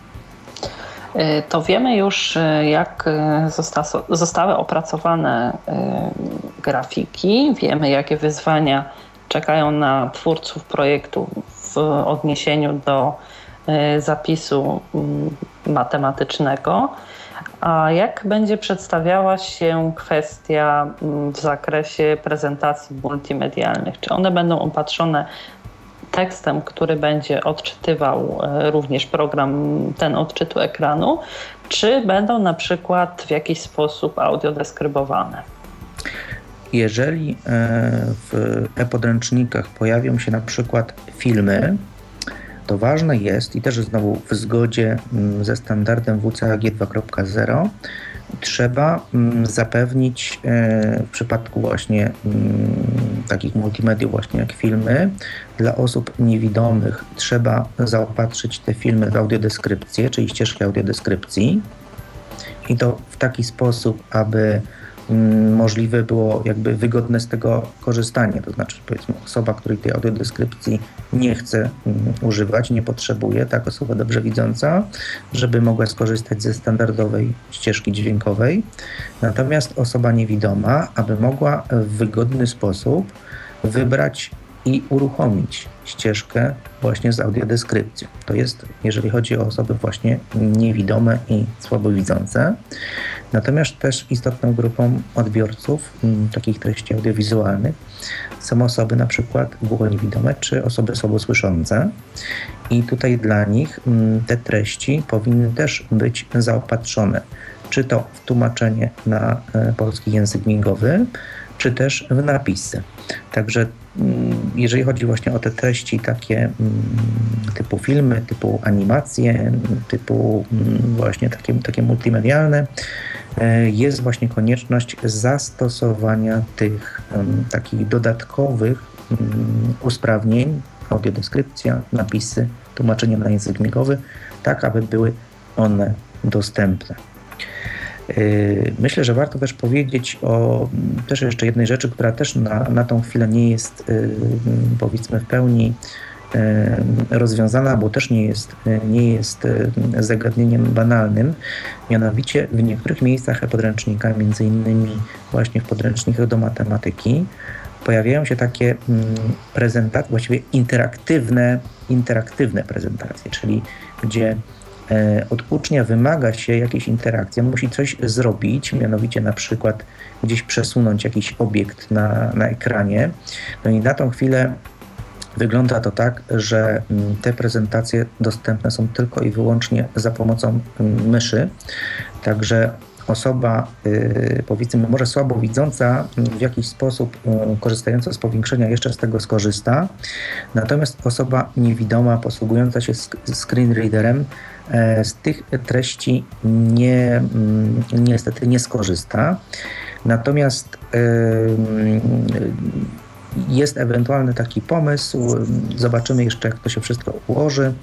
E, to wiemy już, e, jak zosta zostały opracowane grafiki, wiemy, jakie wyzwania czekają na twórców projektu w odniesieniu do E, zapisu mm, matematycznego. A jak będzie przedstawiała się kwestia mm, w zakresie prezentacji multimedialnych? Czy one będą opatrzone tekstem, który będzie odczytywał e, również program ten odczytu ekranu, czy będą na przykład w jakiś sposób audiodeskrybowane? Jeżeli e, w e-podręcznikach pojawią się na przykład filmy, to ważne jest i też znowu w zgodzie mm, ze standardem WCAG 2.0 trzeba mm, zapewnić e, w przypadku właśnie mm, takich multimediów właśnie jak filmy dla osób niewidomych trzeba zaopatrzyć te filmy w audiodeskrypcję, czyli ścieżki audiodeskrypcji i to w taki sposób, aby możliwe było jakby wygodne z tego korzystanie. To znaczy, powiedzmy, osoba, której tej audiodeskrypcji nie chce mm, używać, nie potrzebuje, tak, osoba dobrze widząca, żeby mogła skorzystać ze standardowej ścieżki dźwiękowej. Natomiast osoba niewidoma, aby mogła w wygodny sposób wybrać i uruchomić ścieżkę właśnie z audiodeskrypcją. To jest, jeżeli chodzi o osoby właśnie niewidome i słabowidzące. Natomiast też istotną grupą odbiorców m, mm, takich treści audiowizualnych są osoby na przykład głuchoniewidome czy osoby słabosłyszące. I tutaj dla nich m, mm, te treści powinny też być zaopatrzone czy to w tłumaczenie na e, polski język migowy, czy też w napisy. Także mm, jeżeli chodzi właśnie o te treści takie mm, typu filmy, typu animacje, typu mm, właśnie takie, takie multimedialne, e, jest właśnie konieczność zastosowania tych takich dodatkowych usprawnień, audiodeskrypcja, napisy, tłumaczenie na język migowy, tak aby były one dostępne. Yy, myślę, że warto też powiedzieć o też jeszcze jednej rzeczy, która też na, na tą chwilę nie jest yy, powiedzmy w pełni yy, rozwiązana, bo też nie jest, nie jest zagadnieniem banalnym. Mianowicie w niektórych miejscach podręcznika, między innymi właśnie w podręcznikach do matematyki, pojawiają się takie mm, prezentacje, właściwie interaktywne, interaktywne prezentacje, czyli gdzie od ucznia wymaga się jakiejś interakcji, musi coś zrobić, mianowicie na przykład gdzieś przesunąć jakiś obiekt na, na ekranie. No i na tą chwilę wygląda to tak, że mm, te prezentacje dostępne są tylko i wyłącznie za pomocą mm, myszy. Także osoba, y, powiedzmy, może słabo widząca, mm, w jakiś sposób korzystająca z powiększenia jeszcze z tego skorzysta. Natomiast osoba niewidoma, posługująca się screen readerem, E, z tych treści nie, mm, niestety nie skorzysta. Natomiast jest ewentualny taki pomysł, zobaczymy jeszcze, jak to się wszystko ułoży,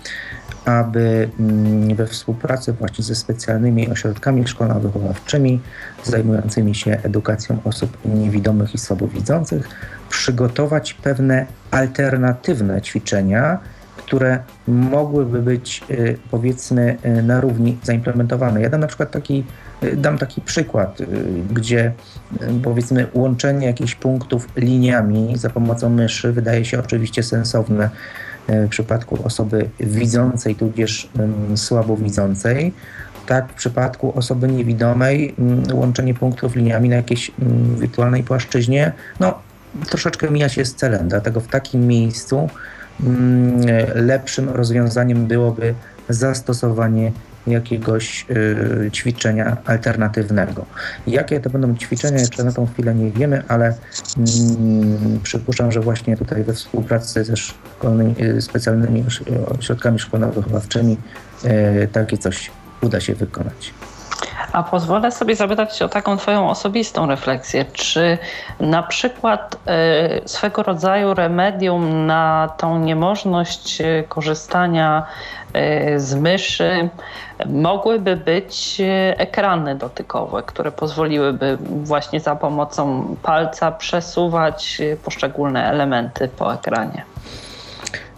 aby mm, we współpracy właśnie ze specjalnymi ośrodkami szkolno-wychowawczymi zajmującymi się edukacją osób niewidomych i słabowidzących przygotować pewne alternatywne ćwiczenia, które mogłyby być y, powiedzmy y, na równi zaimplementowane. Ja dam na przykład taki, y, dam taki przykład, gdzie powiedzmy łączenie jakichś punktów liniami za pomocą myszy wydaje się oczywiście sensowne w przypadku osoby widzącej, tudzież słabowidzącej. Tak, w przypadku osoby niewidomej łączenie punktów liniami na jakiejś wirtualnej płaszczyźnie, no troszeczkę mija się z celem, dlatego w takim miejscu lepszym rozwiązaniem byłoby zastosowanie jakiegoś y, ćwiczenia alternatywnego. Jakie to będą ćwiczenia, jeszcze na tą chwilę nie wiemy, ale mm, przypuszczam, że właśnie tutaj we współpracy ze szkolnymi, y, specjalnymi ośrodkami szkolno-wychowawczymi y, takie coś uda się wykonać. A pozwolę sobie zapytać o taką Twoją osobistą refleksję. Czy na przykład y, swego rodzaju remedium na tą niemożność e, korzystania y, z myszy mogłyby być ekrany dotykowe, które pozwoliłyby właśnie za pomocą palca przesuwać poszczególne elementy po ekranie?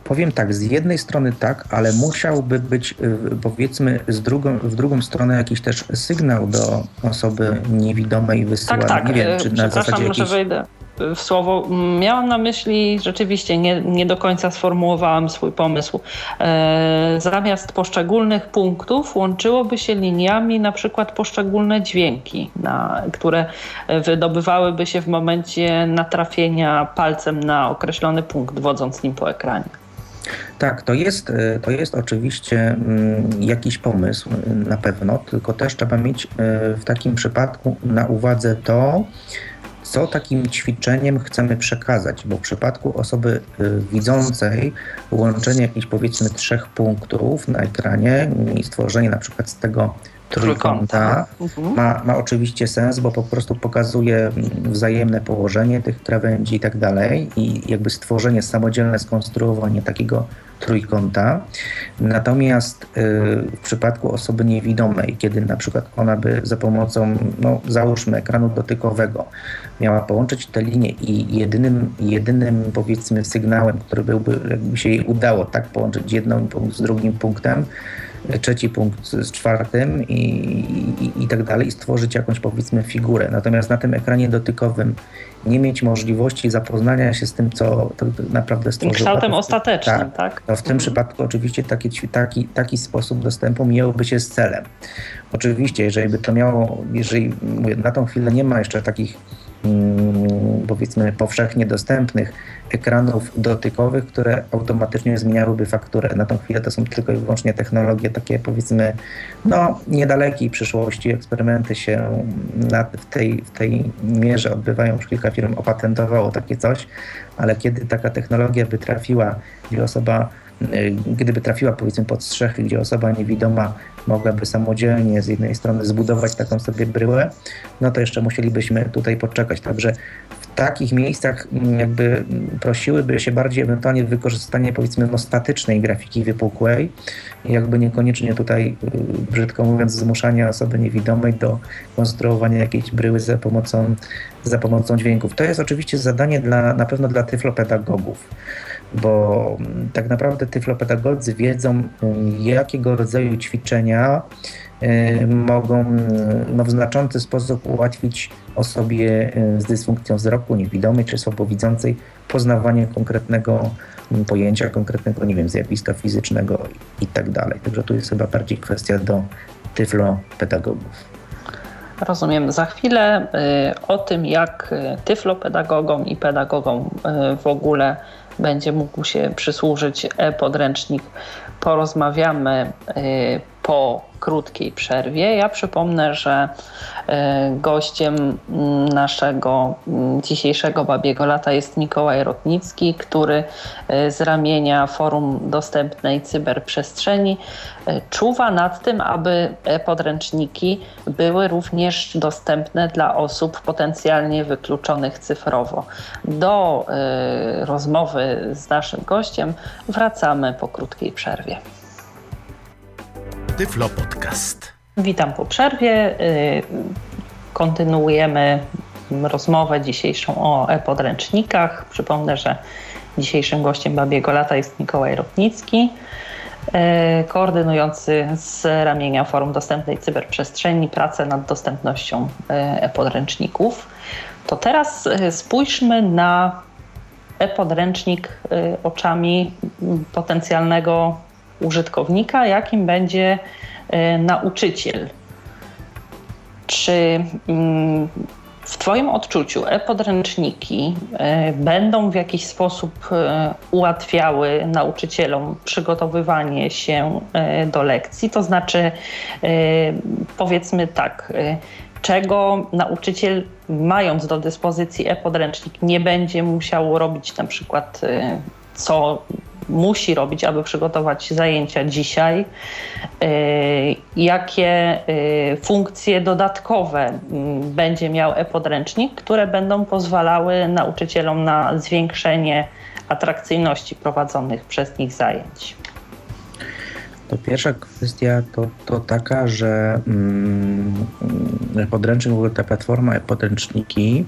Powiem tak, z jednej strony tak, ale musiałby być y, powiedzmy z drugą, w drugą stronę jakiś też sygnał do osoby niewidomej wysyłany. Tak, tak. Nie wiem, czy na zasadzie jakiejś... że wejdę w słowo. Miałam na myśli, rzeczywiście nie, nie do końca sformułowałam swój pomysł. E, zamiast poszczególnych punktów łączyłoby się liniami na przykład poszczególne dźwięki, na, które wydobywałyby się w momencie natrafienia palcem na określony punkt, wodząc nim po ekranie. Tak, to jest, e, to jest oczywiście mm, jakiś pomysł e, na pewno, tylko też trzeba mieć e, w takim przypadku na uwadze to, co takim ćwiczeniem chcemy przekazać, bo w przypadku osoby widzącej łączenie jakichś powiedzmy trzech punktów na ekranie i stworzenie na przykład z tego trójkąta mhm. ma, ma oczywiście sens, bo po prostu pokazuje wzajemne położenie tych krawędzi i tak dalej i jakby stworzenie, samodzielne skonstruowanie takiego trójkąta. Natomiast y, w przypadku osoby niewidomej, kiedy na przykład ona by za pomocą, no załóżmy, ekranu dotykowego miała połączyć te linie i jedynym, jedynym powiedzmy sygnałem, który byłby, jakby się jej udało tak połączyć jedną z drugim punktem, trzeci punkt z czwartym i, i, i tak dalej, i stworzyć jakąś powiedzmy figurę. Natomiast na tym ekranie dotykowym nie mieć możliwości zapoznania się z tym, co tak naprawdę stworzył. Kształtem ostatecznym, tak? tak? No w tym mhm. przypadku oczywiście taki, taki, taki sposób dostępu miałby się z celem. Oczywiście, jeżeli by to miało, jeżeli mówię, na tą chwilę nie ma jeszcze takich powiedzmy powszechnie dostępnych ekranów dotykowych, które automatycznie zmieniałyby fakturę. Na tą chwilę to są tylko i wyłącznie technologie takie powiedzmy no niedalekiej przyszłości. Eksperymenty się w, tej, w tej mierze odbywają, już kilka firm opatentowało takie coś, ale kiedy taka technologia by trafiła, gdzie osoba y, gdyby trafiła powiedzmy pod strzechy, gdzie osoba niewidoma mogłaby samodzielnie z jednej strony zbudować taką sobie bryłę, no to jeszcze musielibyśmy tutaj poczekać. Także w takich miejscach mm, jakby prosiłyby się bardziej ewentualnie wykorzystanie powiedzmy no, statycznej grafiki wypukłej, jakby niekoniecznie tutaj y, brzydko mówiąc zmuszania osoby niewidomej do konstruowania jakiejś bryły za pomocą, za pomocą dźwięków. To jest oczywiście zadanie dla, na pewno dla tyflopedagogów bo mm, tak naprawdę tyflopedagodzy wiedzą, mm, jakiego rodzaju ćwiczenia y, mogą mm, no, w znaczący sposób ułatwić osobie y, z dysfunkcją wzroku, niewidomej czy słabowidzącej poznawanie konkretnego pojęcia, konkretnego, nie wiem, zjawiska fizycznego i tak dalej. Także tu jest chyba bardziej kwestia do tyflopedagogów. Rozumiem. Za chwilę y, o tym, jak tyflopedagogom i pedagogom w ogóle będzie mógł się przysłużyć e-podręcznik. Porozmawiamy y, po krótkiej przerwie. Ja przypomnę, że e, gościem naszego dzisiejszego Babiego Lata jest Mikołaj Rotnicki, który e, z ramienia Forum Dostępnej Cyberprzestrzeni e, czuwa nad tym, aby podręczniki były również dostępne dla osób potencjalnie wykluczonych cyfrowo. Do rozmowy z naszym gościem wracamy po krótkiej przerwie. Tyflo Podcast. Witam po przerwie. Y, kontynuujemy rozmowę dzisiejszą o e-podręcznikach. Przypomnę, że dzisiejszym gościem Babiego Lata jest Mikołaj Rotnicki, y, koordynujący z ramienia Forum Dostępnej Cyberprzestrzeni pracę nad dostępnością y, e-podręczników. To teraz spójrzmy na e-podręcznik oczami potencjalnego użytkownika, jakim będzie e, nauczyciel. Czy mm, w Twoim odczuciu e-podręczniki e, będą w jakiś sposób e, ułatwiały nauczycielom przygotowywanie się do lekcji? To znaczy, powiedzmy tak, czego nauczyciel, mając do dyspozycji e-podręcznik, nie będzie musiał robić na przykład co musi robić, aby przygotować zajęcia dzisiaj, y, jakie y, funkcje dodatkowe mm, będzie miał e-podręcznik, które będą pozwalały nauczycielom na zwiększenie atrakcyjności prowadzonych przez nich zajęć. To pierwsza kwestia to, to taka, że mm, podręcznik, w ogóle ta platforma e-podręczniki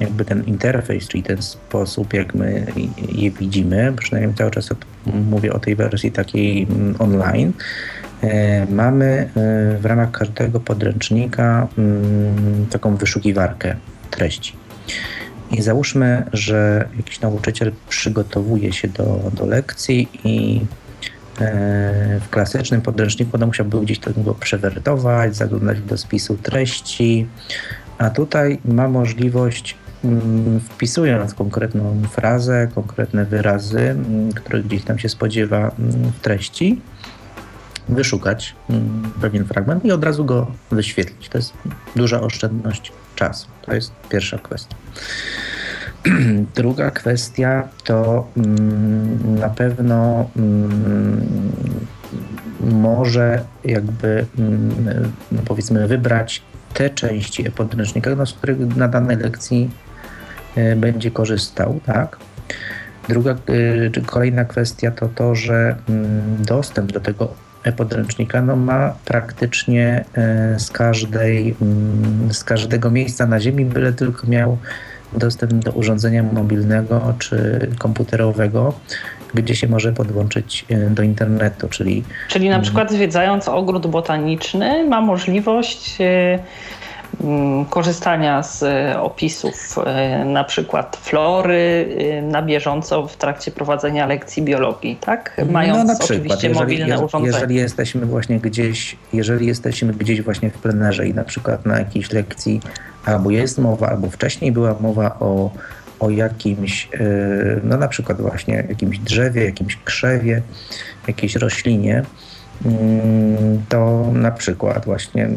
jakby ten interfejs, czyli ten sposób, jak my je widzimy, przynajmniej cały czas mówię o tej wersji takiej mm, online, e, mamy e, w ramach każdego podręcznika mm, taką wyszukiwarkę treści. I załóżmy, że jakiś nauczyciel przygotowuje się do, do lekcji i e, w klasycznym podręczniku no, musiałby gdzieś to przewertować, zaglądać do spisu treści, a tutaj ma możliwość wpisując konkretną frazę, konkretne wyrazy, mm, które gdzieś tam się spodziewa mm, w treści, wyszukać pewien fragment i od razu go wyświetlić. To jest duża oszczędność czasu. To jest pierwsza kwestia. Druga kwestia to na pewno może jakby no powiedzmy wybrać te części e-podręcznika, no, z których na danej lekcji będzie korzystał, tak? Druga, e, czy kolejna kwestia to to, że mm, dostęp do tego e-podręcznika no, ma praktycznie e, z, każdej, mm, z każdego miejsca na Ziemi, byle tylko miał dostęp do urządzenia mobilnego czy komputerowego, gdzie się może podłączyć do internetu, czyli... Czyli na mm, przykład zwiedzając ogród botaniczny ma możliwość korzystania z e, opisów e, na przykład flory e, na bieżąco w trakcie prowadzenia lekcji biologii, tak? No, Mając no na przykład, oczywiście jeżeli, mobilne urządzenie. Jeżeli jesteśmy właśnie gdzieś, jeżeli jesteśmy gdzieś właśnie w plenerze i na przykład na jakiejś lekcji albo jest mowa, albo wcześniej była mowa o, o jakimś, no na przykład właśnie jakimś drzewie, jakimś krzewie, jakiejś roślinie, Mm, to na przykład właśnie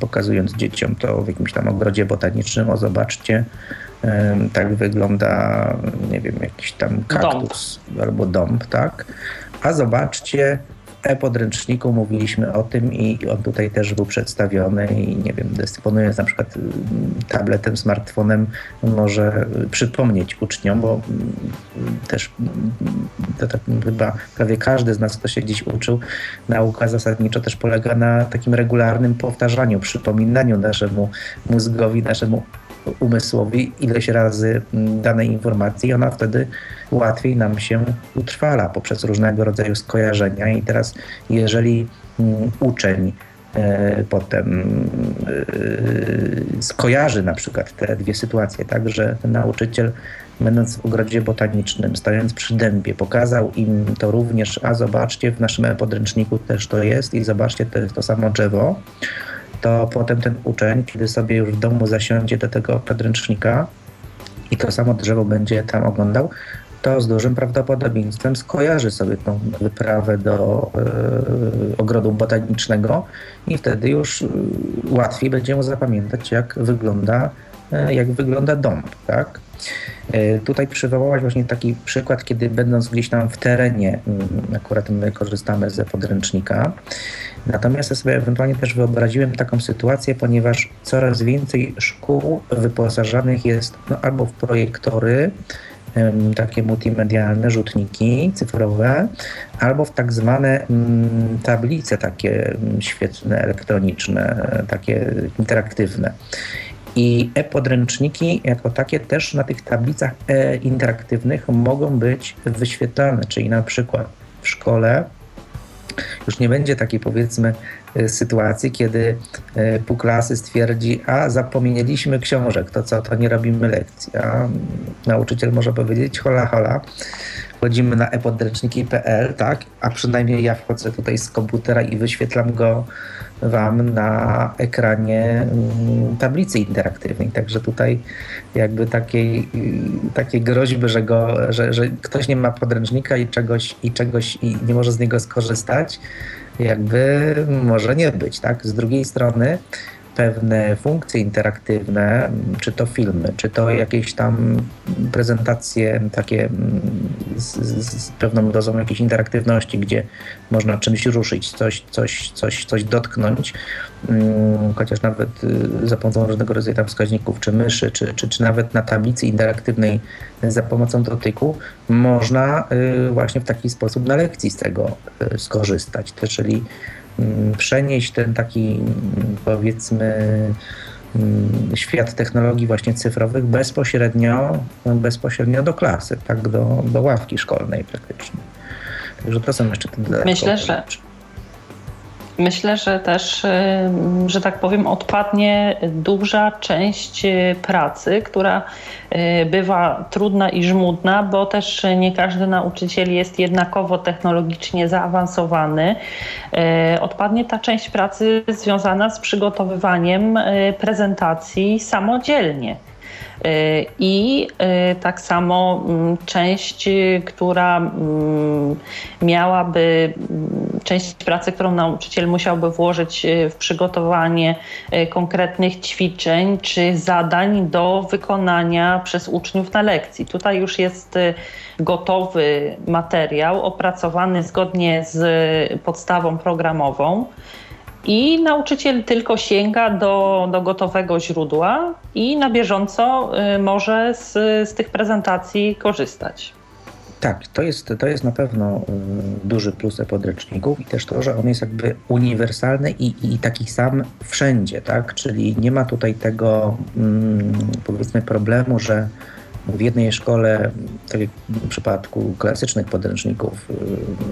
pokazując dzieciom to w jakimś tam ogrodzie botanicznym, o zobaczcie, tak wygląda, nie wiem, jakiś tam kaktus dąb. albo dąb, tak? A zobaczcie, e-podręczniku mówiliśmy o tym i on tutaj też był przedstawiony i nie wiem, dysponując na przykład mm, tabletem, smartfonem, może przypomnieć uczniom, bo mm, też mm, to tak chyba prawie każdy z nas, kto się gdzieś uczył, nauka zasadniczo też polega na takim regularnym powtarzaniu, przypominaniu naszemu mózgowi, naszemu umysłowi ileś razy danej informacji i ona wtedy łatwiej nam się utrwala poprzez różnego rodzaju skojarzenia. I teraz, jeżeli mm, uczeń e, potem e, skojarzy na przykład te dwie sytuacje, tak, że nauczyciel będąc w ogrodzie botanicznym, stojąc przy dębie, pokazał im to również, a zobaczcie, w naszym podręczniku też to jest i zobaczcie, to jest to samo drzewo, to potem ten uczeń, kiedy sobie już w domu zasiądzie do tego podręcznika i to samo drzewo będzie tam oglądał, to z dużym prawdopodobieństwem skojarzy sobie tą wyprawę do y, ogrodu botanicznego i wtedy już y, łatwiej będzie mu zapamiętać, jak wygląda, y, jak wygląda dąb, tak? Tutaj przywołałaś właśnie taki przykład, kiedy będąc gdzieś tam w terenie, akurat my korzystamy ze podręcznika, Natomiast ja sobie ewentualnie też wyobraziłem taką sytuację, ponieważ coraz więcej szkół wyposażanych jest no, albo w projektory, takie multimedialne rzutniki cyfrowe, albo w tak zwane mm, tablice takie mm, świetne, elektroniczne, takie interaktywne. I e-podręczniki jako takie też na tych tablicach e interaktywnych mogą być wyświetlane, czyli na przykład w szkole już nie będzie takiej powiedzmy e, sytuacji, kiedy pół klasy stwierdzi, a zapomnieliśmy książek, to co, to nie robimy lekcji. A nauczyciel może powiedzieć, hola, hola, wchodzimy na epodręczniki.pl, tak, a przynajmniej ja wchodzę tutaj z komputera i wyświetlam go Wam na ekranie mm, tablicy interaktywnej. Także tutaj jakby takiej, takiej groźby, że, go, że, że ktoś nie ma podręcznika i czegoś, i czegoś i nie może z niego skorzystać, jakby może nie być. Tak? Z drugiej strony pewne funkcje interaktywne, czy to filmy, czy to jakieś tam prezentacje takie mm, z, z pewną dozą jakiejś interaktywności, gdzie można czymś ruszyć, coś, coś, coś, coś dotknąć, mm, chociaż nawet y, za pomocą różnego rodzaju tam wskaźników, czy myszy, czy, czy, czy nawet na tablicy interaktywnej za pomocą dotyku, można y, właśnie w taki sposób na lekcji z tego y, skorzystać. Czyli przenieść ten taki, mm, powiedzmy, mm, świat technologii właśnie cyfrowych bezpośrednio, bezpośrednio do klasy, tak, do, do ławki szkolnej praktycznie. Także to są jeszcze te Myślę, że Myślę, że też, że tak powiem, odpadnie duża część y, pracy, która y, bywa trudna i żmudna, bo też nie każdy nauczyciel jest jednakowo technologicznie zaawansowany. Odpadnie ta część pracy związana z przygotowywaniem prezentacji samodzielnie. I y, tak samo mm, część, która mm, miałaby, mm, część pracy, którą nauczyciel musiałby włożyć y, w przygotowanie y, konkretnych ćwiczeń czy zadań do wykonania przez uczniów na lekcji. Tutaj już jest gotowy materiał opracowany zgodnie z podstawą programową i nauczyciel tylko sięga do, do gotowego źródła i na bieżąco y, może z, z tych prezentacji korzystać. Tak, to jest, to jest na pewno y, duży plus e-podręczników i też to, że on jest jakby uniwersalny i, i taki sam wszędzie, tak? Czyli nie ma tutaj tego mm, powiedzmy problemu, że w jednej szkole, tak jak w przypadku klasycznych podręczników,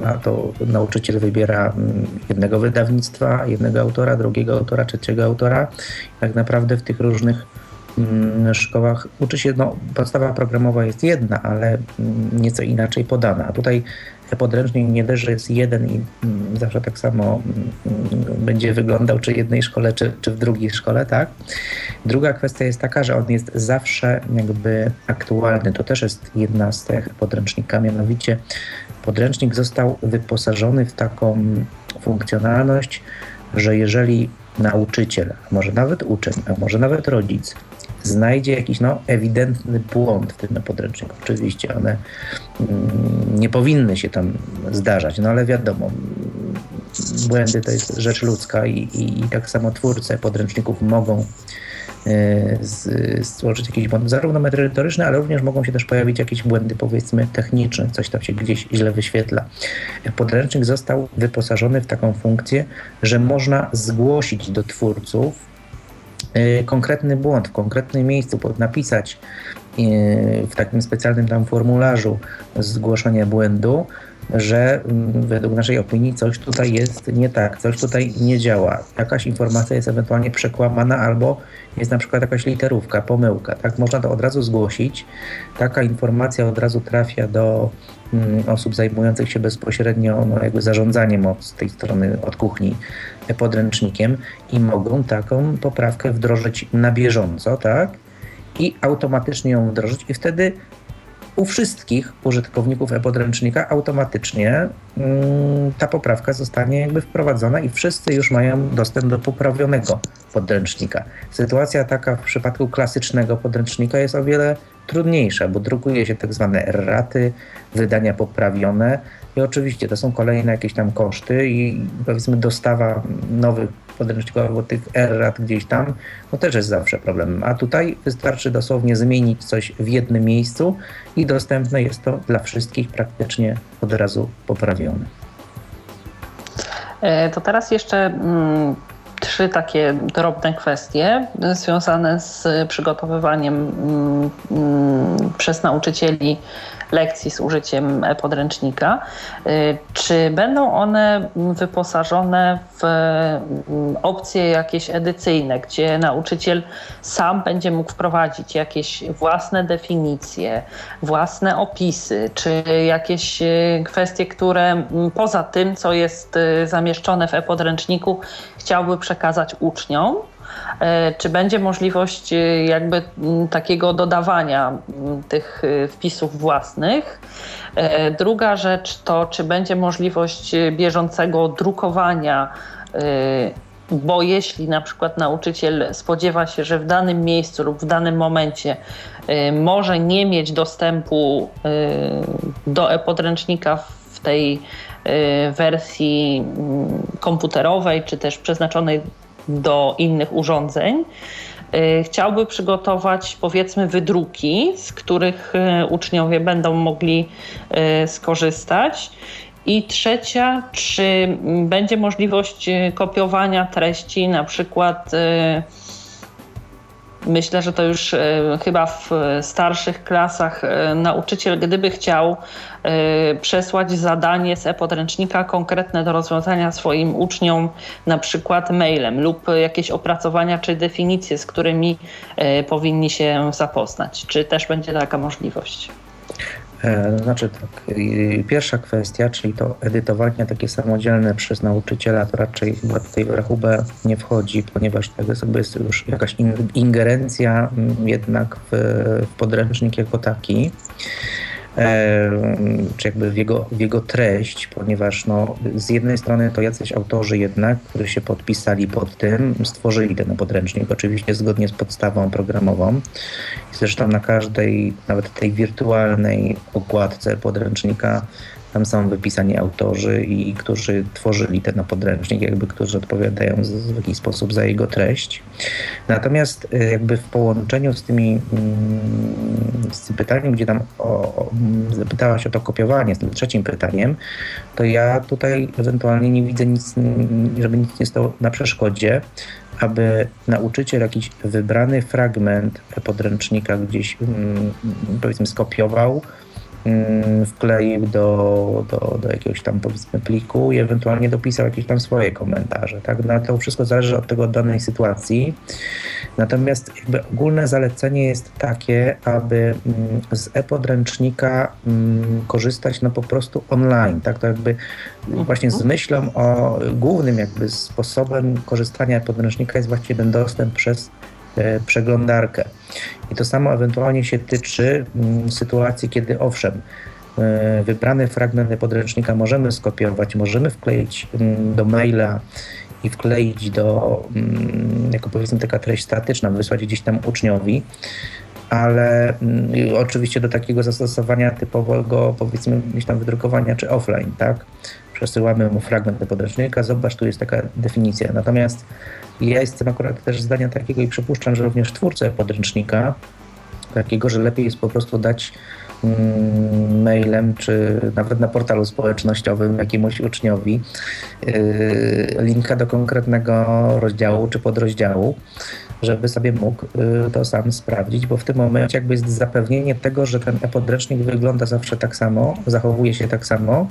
y, a to nauczyciel wybiera mm, jednego wydawnictwa, jednego autora, drugiego autora, trzeciego autora. Tak naprawdę w tych różnych mm, szkołach uczy się, no podstawa programowa jest jedna, ale mm, nieco inaczej podana. A tutaj podręcznik nie też, że jest jeden i mm, zawsze tak samo mm, będzie wyglądał, czy w jednej szkole, czy, czy w drugiej szkole, tak? Druga kwestia jest taka, że on jest zawsze jakby aktualny. To też jest jedna z tych podręcznika, mianowicie podręcznik został wyposażony w taką funkcjonalność, że jeżeli nauczyciel, a może nawet uczeń, a może nawet rodzic znajdzie jakiś no, ewidentny błąd w tym podręczniku. Oczywiście one mm, nie powinny się tam zdarzać, no ale wiadomo, błędy to jest rzecz ludzka i, i, i tak samo twórcy podręczników mogą e, stworzyć jakieś błędy, zarówno merytoryczne, ale również mogą się też pojawić jakieś błędy, powiedzmy, techniczne, coś tam się gdzieś źle wyświetla. Podręcznik został wyposażony w taką funkcję, że można zgłosić do twórców konkretny błąd w konkretnym miejscu, napisać y, w takim specjalnym tam formularzu zgłoszenia błędu, że mm, według naszej opinii coś tutaj jest nie tak, coś tutaj nie działa, jakaś informacja jest ewentualnie przekłamana albo jest na przykład jakaś literówka, pomyłka. Tak można to od razu zgłosić. Taka informacja od razu trafia do mm, osób zajmujących się bezpośrednio no, jakby zarządzaniem od tej strony, od kuchni podręcznikiem i mogą taką poprawkę wdrożyć na bieżąco, tak? I automatycznie ją wdrożyć i wtedy u wszystkich użytkowników e-podręcznika automatycznie mm, ta poprawka zostanie jakby wprowadzona i wszyscy już mają dostęp do poprawionego podręcznika. Sytuacja taka w przypadku klasycznego podręcznika jest o wiele trudniejsza, bo drukuje się tak zwane erraty, wydania poprawione i oczywiście to są kolejne jakieś tam koszty i powiedzmy dostawa nowych podręczników albo tych errat gdzieś tam, no też jest zawsze problemem. A tutaj wystarczy dosłownie zmienić coś w jednym miejscu i dostępne jest to dla wszystkich praktycznie od razu poprawione. E, to teraz jeszcze mm, trzy takie drobne kwestie związane z przygotowywaniem mm, mm, przez nauczycieli lekcji z użyciem podręcznika. Y, czy będą one wyposażone w mm, opcje jakieś edycyjne, gdzie nauczyciel sam będzie mógł wprowadzić jakieś własne definicje, własne opisy, czy jakieś y, kwestie, które mm, poza tym, co jest zamieszczone w e-podręczniku, chciałby przekazać uczniom? E, czy będzie możliwość e, jakby takiego dodawania tych e, wpisów własnych? Druga rzecz to, czy będzie możliwość bieżącego drukowania bo jeśli na przykład nauczyciel spodziewa się, że w danym miejscu lub w danym momencie może nie mieć dostępu do e-podręcznika w tej wersji komputerowej, czy też przeznaczonej do innych urządzeń. Y, chciałby przygotować powiedzmy wydruki, z których y, uczniowie będą mogli y, skorzystać. I trzecia, czy będzie możliwość kopiowania treści, na przykład Myślę, że to już e, chyba w starszych klasach e, nauczyciel, gdyby chciał e, przesłać zadanie z e-podręcznika konkretne do rozwiązania swoim uczniom, na przykład mailem lub jakieś opracowania czy definicje, z którymi powinni się zapoznać. Czy też będzie taka możliwość? E, znaczy tak, pierwsza kwestia, czyli to edytowanie takie samodzielne przez nauczyciela, to raczej chyba tutaj w rachubę nie wchodzi, ponieważ to jest już jakaś ingerencja mm, jednak w, w podręcznik jako taki czy jakby w jego, w jego treść, ponieważ no, z jednej strony to jacyś autorzy jednak, którzy się podpisali pod tym, stworzyli ten podręcznik, oczywiście zgodnie z podstawą programową. Zresztą na każdej, nawet tej wirtualnej okładce podręcznika tam są wypisani autorzy, i którzy tworzyli ten podręcznik, jakby którzy odpowiadają w jakiś sposób za jego treść. Natomiast y, jakby w połączeniu z tymi mm, z tym pytaniem, gdzie tam o, o, zapytałaś o to kopiowanie, z tym trzecim pytaniem, to ja tutaj ewentualnie nie widzę nic, żeby nic nie stało na przeszkodzie, aby nauczyciel jakiś wybrany fragment podręcznika gdzieś mm, powiedzmy skopiował, Mm, wkleił do, do, do jakiegoś tam powiedzmy pliku i ewentualnie dopisał jakieś tam swoje komentarze. Tak? No, to wszystko zależy od tego danej sytuacji. Natomiast jakby ogólne zalecenie jest takie, aby mm, z e-podręcznika mm, korzystać no po prostu online. Tak? To jakby właśnie z myślą o głównym jakby sposobem korzystania podręcznika jest właśnie ten dostęp przez E, przeglądarkę. I to samo ewentualnie się tyczy mm, sytuacji, kiedy owszem, e, wybrany fragment podręcznika możemy skopiować, możemy wkleić mm, do maila i wkleić do, mm, jako powiedzmy taka treść statyczna, wysłać gdzieś tam uczniowi, ale oczywiście do takiego zastosowania typowego, powiedzmy, gdzieś tam wydrukowania czy offline, tak? Przesyłamy mu fragment podręcznika, zobacz, tu jest taka definicja. Natomiast ja jestem akurat też zdania takiego i przypuszczam, że również twórcę podręcznika, takiego, że lepiej jest po prostu dać mm, mailem, czy nawet na portalu społecznościowym jakiemuś uczniowi yy, linka do konkretnego rozdziału czy podrozdziału, żeby sobie mógł yy, to sam sprawdzić, bo w tym momencie jakby jest zapewnienie tego, że ten e-podręcznik wygląda zawsze tak samo, zachowuje się tak samo,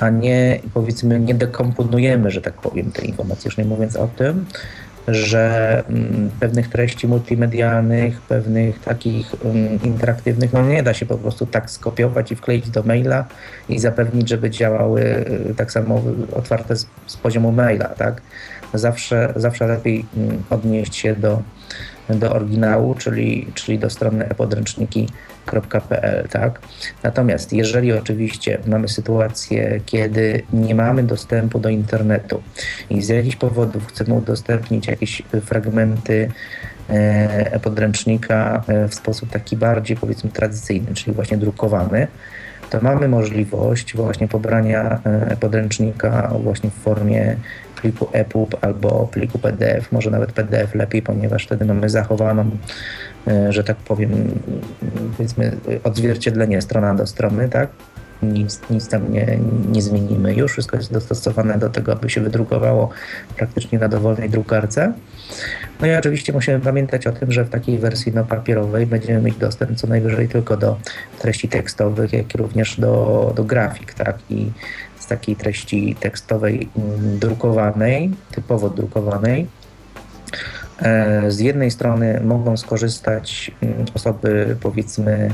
a nie powiedzmy nie dekomponujemy, że tak powiem, tej informacji, już nie mówiąc o tym, że mm, pewnych treści multimedialnych, pewnych takich mm, interaktywnych, no nie da się po prostu tak skopiować i wkleić do maila i zapewnić, żeby działały y, tak samo otwarte z, z poziomu maila, tak? Zawsze, zawsze lepiej mm, odnieść się do, do oryginału, czyli, czyli do strony e-podręczniki.pl. Tak? Natomiast jeżeli oczywiście mamy sytuację, kiedy nie mamy dostępu do internetu i z jakichś powodów chcemy udostępnić jakieś fragmenty e, podręcznika e, w sposób taki bardziej powiedzmy tradycyjny, czyli właśnie drukowany, to mamy możliwość właśnie pobrania e, podręcznika właśnie w formie pliku EPUB albo pliku PDF, może nawet PDF lepiej, ponieważ wtedy mamy zachowaną, e, że tak powiem, powiedzmy odzwierciedlenie strona do strony, tak? Nic, nic tam nie, nie zmienimy już, wszystko jest dostosowane do tego, aby się wydrukowało praktycznie na dowolnej drukarce. No i oczywiście musimy pamiętać o tym, że w takiej wersji no, papierowej będziemy mieć dostęp co najwyżej tylko do treści tekstowych, jak i również do, do grafik, tak? I takiej treści tekstowej mm, drukowanej, typowo drukowanej, e, z jednej strony mogą skorzystać mm, osoby powiedzmy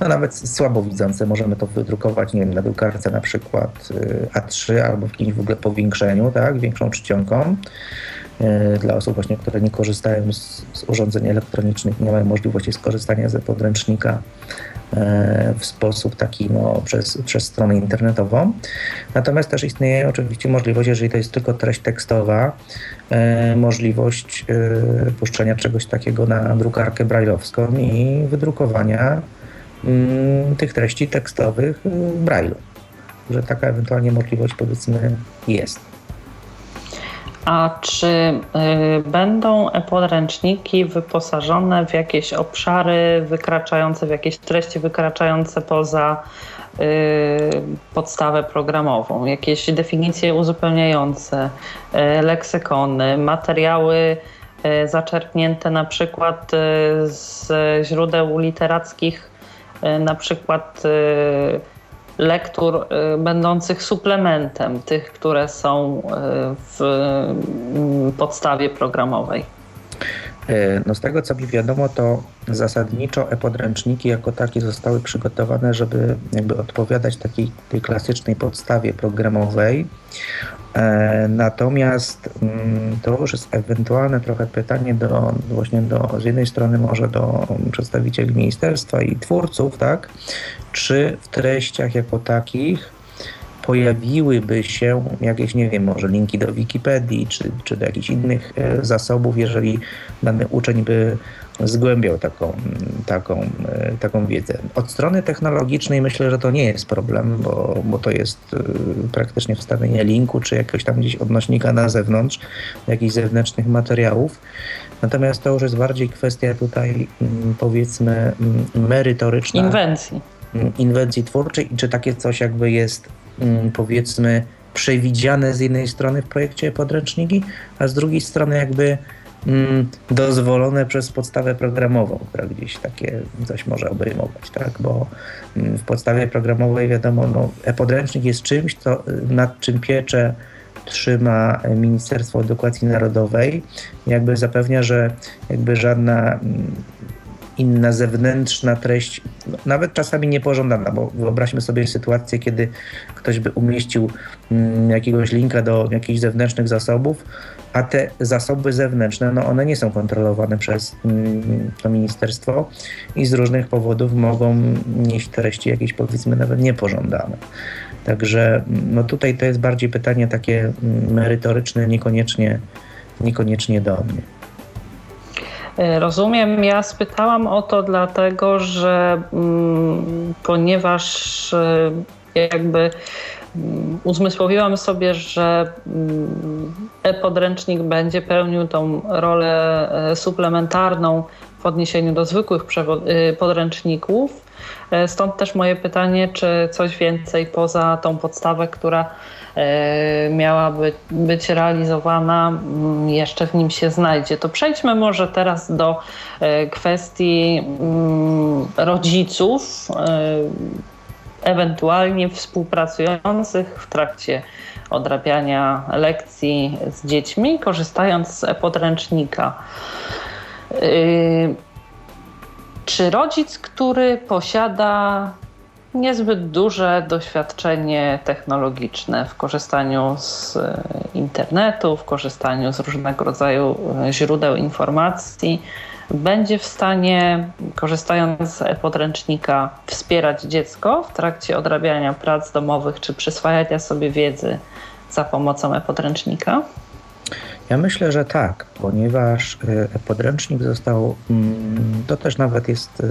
no nawet słabowidzące możemy to wydrukować, nie wiem, na drukarce na przykład y, A3 albo w jakimś w ogóle powiększeniu, tak, większą czcionką. E, dla osób właśnie, które nie korzystają z, z urządzeń elektronicznych, nie mają możliwości skorzystania ze podręcznika w sposób taki no, przez, przez stronę internetową. Natomiast też istnieje oczywiście możliwość, jeżeli to jest tylko treść tekstowa, e, możliwość puszczenia czegoś takiego na drukarkę brajlowską i wydrukowania mm, tych treści tekstowych w brajlu. Że taka ewentualnie możliwość powiedzmy jest. A czy y, będą podręczniki wyposażone w jakieś obszary wykraczające, w jakieś treści wykraczające poza y, podstawę programową, jakieś definicje uzupełniające, y, leksykony, materiały y, zaczerpnięte na przykład y, z źródeł literackich, y, na przykład lektur y, będących suplementem tych, które są y, w mm, podstawie programowej. E, no z tego co mi wiadomo, to zasadniczo e-podręczniki jako takie zostały przygotowane, żeby jakby odpowiadać takiej tej klasycznej podstawie programowej. E, natomiast mm, to już jest ewentualne trochę pytanie do właśnie do z jednej strony może do przedstawicieli ministerstwa i twórców, tak? Czy w treściach jako takich pojawiłyby się jakieś, nie wiem, może linki do Wikipedii czy, czy do jakichś innych e, zasobów, jeżeli dany uczeń by zgłębiał taką, taką, e, taką wiedzę. Od strony technologicznej myślę, że to nie jest problem, bo, bo to jest e, praktycznie wstawienie linku czy jakiegoś tam gdzieś odnośnika na zewnątrz, jakichś zewnętrznych materiałów. Natomiast to już jest bardziej kwestia tutaj powiedzmy merytoryczna. Inwencji. Inwencji twórczej i czy takie coś jakby jest Mm, powiedzmy przewidziane z jednej strony w projekcie podręczniki, a z drugiej strony jakby mm, dozwolone przez podstawę programową, która gdzieś takie coś może obejmować, tak? Bo mm, w podstawie programowej wiadomo, no, e-podręcznik jest czymś, co, nad czym piecze trzyma Ministerstwo Edukacji Narodowej, jakby zapewnia, że jakby żadna inna zewnętrzna treść, no, nawet czasami niepożądana, bo wyobraźmy sobie sytuację, kiedy ktoś by umieścił mm, jakiegoś linka do jakichś zewnętrznych zasobów, a te zasoby zewnętrzne, no one nie są kontrolowane przez mm, to ministerstwo i z różnych powodów mogą nieść treści jakieś powiedzmy nawet niepożądane. Także no tutaj to jest bardziej pytanie takie merytoryczne, niekoniecznie, niekoniecznie do mnie. E, rozumiem. Ja spytałam o to dlatego, że mm, ponieważ e, jakby mm, uzmysłowiłam sobie, że mm, e-podręcznik będzie pełnił tą rolę e, suplementarną w odniesieniu do zwykłych podręczników. Stąd też moje pytanie, czy coś więcej poza tą podstawę, która E, miałaby być realizowana, mm, jeszcze w nim się znajdzie. To przejdźmy może teraz do e, kwestii mm, rodziców, e, ewentualnie współpracujących w trakcie odrabiania lekcji z dziećmi, korzystając z podręcznika. Czy rodzic, który posiada niezbyt duże doświadczenie technologiczne w korzystaniu z e, internetu, w korzystaniu z różnego rodzaju e, źródeł informacji, będzie w stanie, korzystając z e-podręcznika, wspierać dziecko w trakcie odrabiania prac domowych czy przyswajania sobie wiedzy za pomocą e-podręcznika? Ja myślę, że tak, ponieważ e, podręcznik został, mm, to też nawet jest e,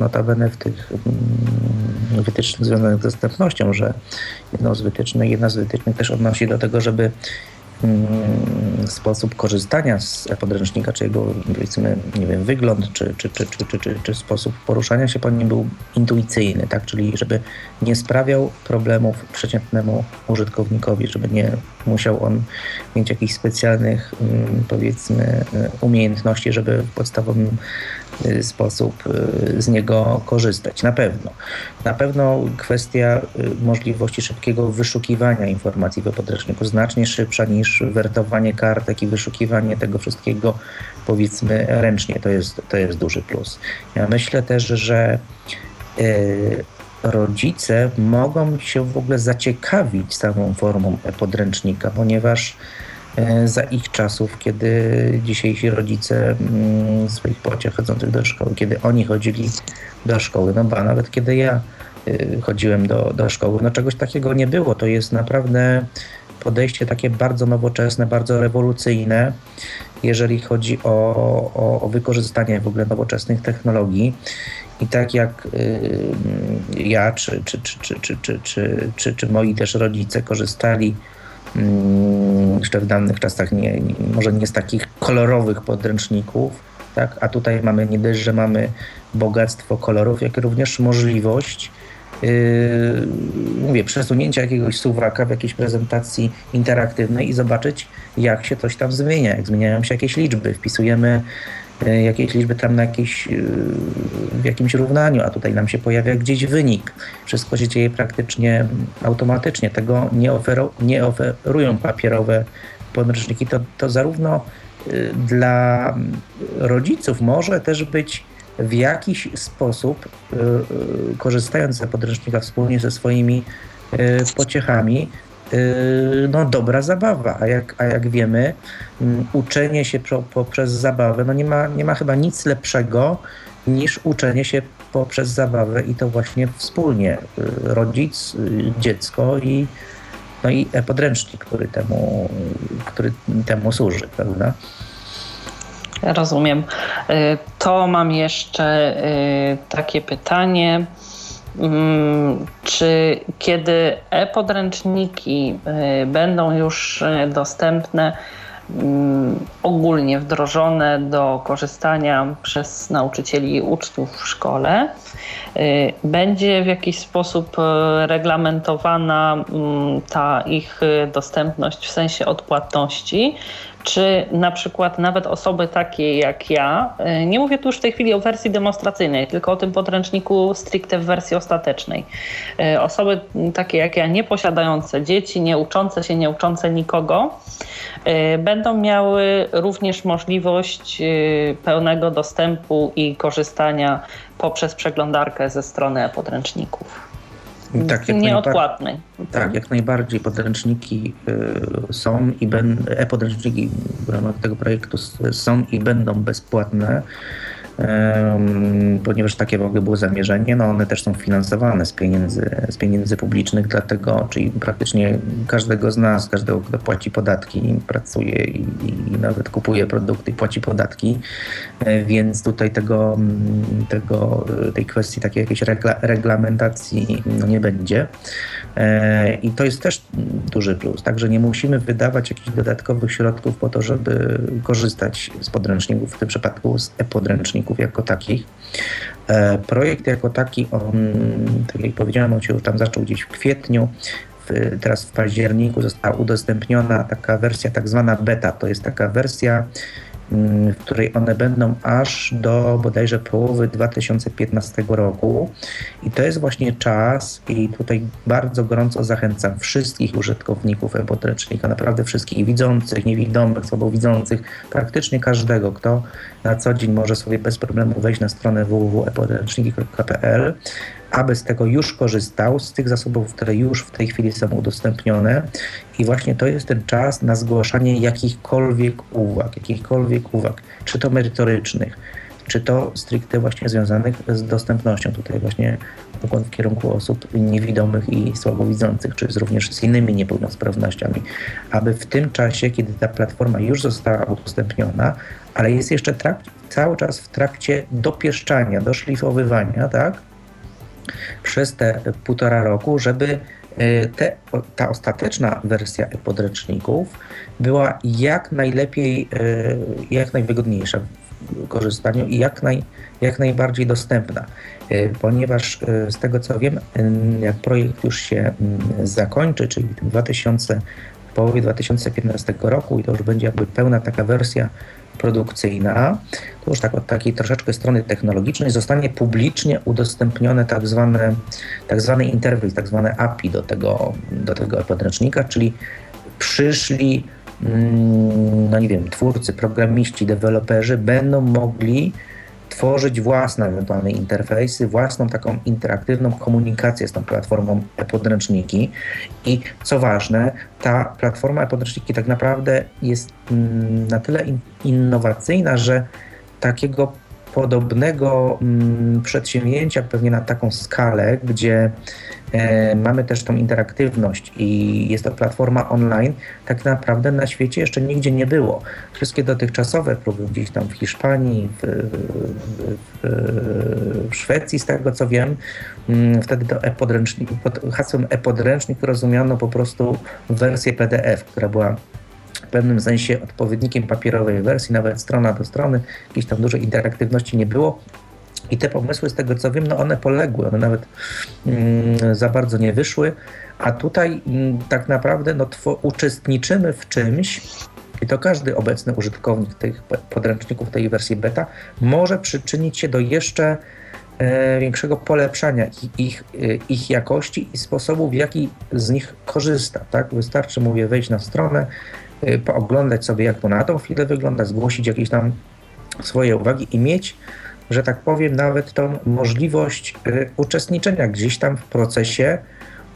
notabene w tych mm, wytycznych związanych z dostępnością, że jedną z wytycznych, jedna z wytycznych też odnosi do tego, żeby sposób korzystania z podręcznika, czy jego powiedzmy, nie wiem, wygląd, czy, czy, czy, czy, czy, czy, sposób poruszania się po nim był intuicyjny, tak? Czyli żeby nie sprawiał problemów przeciętnemu użytkownikowi, żeby nie musiał on mieć jakichś specjalnych mm, powiedzmy umiejętności, żeby w podstawowym sposób y, z niego korzystać. Na pewno. Na pewno kwestia y, możliwości szybkiego wyszukiwania informacji w podręczniku znacznie szybsza niż wertowanie kartek i wyszukiwanie tego wszystkiego powiedzmy ręcznie. To jest, to jest duży plus. Ja myślę też, że rodzice mogą się w ogóle zaciekawić samą formą podręcznika, ponieważ za ich czasów, kiedy dzisiejsi rodzice mm, swoich pociech chodzących do szkoły, kiedy oni chodzili do szkoły, no ba, nawet kiedy ja y, chodziłem do, do szkoły, no czegoś takiego nie było. To jest naprawdę podejście takie bardzo nowoczesne, bardzo rewolucyjne, jeżeli chodzi o, o, o wykorzystanie w ogóle nowoczesnych technologii. I tak jak y, ja, czy, czy, czy, czy, czy, czy, czy, czy, moi też rodzice korzystali Mm, jeszcze w danych czasach nie, może nie z takich kolorowych podręczników, tak? a tutaj mamy nie dość, że mamy bogactwo kolorów, jak również możliwość Yy, mówię, przesunięcia jakiegoś suwaka w jakiejś prezentacji interaktywnej i zobaczyć, jak się coś tam zmienia, jak zmieniają się jakieś liczby. Wpisujemy E, jakieś liczby tam na jakieś, e, w jakimś równaniu, a tutaj nam się pojawia gdzieś wynik. Wszystko się dzieje praktycznie automatycznie. Tego nie, oferu, nie oferują papierowe podręczniki. To, to zarówno e, dla rodziców może też być w jakiś sposób, korzystając z podręcznika wspólnie ze swoimi pociechami, no, dobra zabawa. A jak, a jak wiemy, mm, uczenie się poprzez zabawę, no nie ma, nie ma chyba nic lepszego niż uczenie się poprzez zabawę i to właśnie wspólnie. Yy, rodzic, yy, dziecko i, no i podręcznik, który temu, który temu służy, prawda? Rozumiem. To mam jeszcze takie pytanie. Mm, czy kiedy e-podręczniki y, będą już y, dostępne, mm, ogólnie wdrożone do korzystania przez nauczycieli i uczniów w szkole, y, będzie w jakiś sposób reglamentowana mm, ta ich dostępność w sensie odpłatności, czy na przykład nawet osoby takie jak ja, y, nie mówię tu już w tej chwili o wersji demonstracyjnej, tylko o tym podręczniku stricte w wersji ostatecznej. Y, osoby takie jak ja, nie posiadające dzieci, nie uczące się, nie uczące nikogo, y, będą miały również możliwość pełnego dostępu i korzystania poprzez przeglądarkę ze strony podręczników. Tak, jak nieodpłatnej. Tak, jak najbardziej podręczniki y, są i będą, e-podręczniki w ramach tego projektu są i będą bezpłatne ponieważ takie w ogóle było zamierzenie. No one też są finansowane z pieniędzy, z pieniędzy publicznych, dlatego, czyli praktycznie każdego z nas, każdego, kto płaci podatki, pracuje i, i nawet kupuje produkty, płaci podatki, e, więc tutaj tego, tego tej kwestii takiej jakiejś regla, reglamentacji no, nie będzie. E, I to jest też duży plus. Także nie musimy wydawać jakichś dodatkowych środków po to, żeby korzystać z podręczników, w tym przypadku z e-podręczników jako takich. E, projekt jako taki, on, tak jak powiedziałem, on się tam zaczął gdzieś w kwietniu. Teraz w październiku została udostępniona taka wersja tak zwana beta. To jest taka wersja w której one będą aż do bodajże połowy 2015 roku. I to jest właśnie czas, i tutaj bardzo gorąco zachęcam wszystkich użytkowników e-podręcznika, naprawdę wszystkich widzących, niewidomych, słabowidzących, praktycznie każdego, kto na co dzień może sobie bez problemu wejść na stronę www.epodręczniki.pl aby z tego już korzystał, z tych zasobów, które już w tej chwili są udostępnione. I właśnie to jest ten czas na zgłaszanie jakichkolwiek uwag, jakichkolwiek uwag, czy to merytorycznych, czy to stricte właśnie związanych z dostępnością. Tutaj właśnie w kierunku osób niewidomych i słabowidzących, czy również z innymi niepełnosprawnościami, aby w tym czasie, kiedy ta platforma już została udostępniona, ale jest jeszcze cały czas w trakcie dopieszczania, doszlifowywania, tak? Przez te półtora roku, żeby e, te, ta ostateczna wersja podręczników była jak najlepiej, e, jak najwygodniejsza w korzystaniu i jak, naj, jak najbardziej dostępna. E, ponieważ z tego co wiem, jak projekt już się mm, zakończy, czyli w 2000, w połowie 2015 roku i to już będzie jakby pełna taka wersja produkcyjna, to już tak od takiej troszeczkę strony technologicznej zostanie publicznie udostępnione tak zwany, tak zwany interfejs, tak zwane API do tego, do tego podręcznika, czyli przyszli mm, no nie wiem, twórcy, programiści, deweloperzy będą mogli tworzyć własne ewentualne interfejsy, własną taką interaktywną komunikację z tą platformą e-podręczniki. I co ważne, ta platforma e-podręczniki tak naprawdę jest mm, na tyle innowacyjna, że takiego podobnego mm, przedsięwzięcia pewnie na taką skalę, gdzie mamy też tą interaktywność i jest to platforma online, tak naprawdę na świecie jeszcze nigdzie nie było. Wszystkie dotychczasowe próby gdzieś tam w Hiszpanii, w, w, w Szwecji, z tego co wiem, mm, wtedy to e-podręcznik, pod hasłem e-podręcznik rozumiano po prostu wersję PDF, która była w pewnym sensie odpowiednikiem papierowej wersji, nawet strona do strony, jakiejś tam dużej interaktywności nie było. I te pomysły, z tego co wiem, no one poległy, one nawet mm, za bardzo nie wyszły, a tutaj mm, tak naprawdę no, uczestniczymy w czymś, i to każdy obecny użytkownik tych podręczników tej wersji beta może przyczynić się do jeszcze e, większego polepszania ich, ich, e, ich jakości i sposobu, w jaki z nich korzysta. Tak? Wystarczy, mówię, wejść na stronę, Y, pooglądać sobie, jak to na tą chwilę wygląda, zgłosić jakieś tam swoje uwagi i mieć, że tak powiem, nawet tą możliwość y, uczestniczenia gdzieś tam w procesie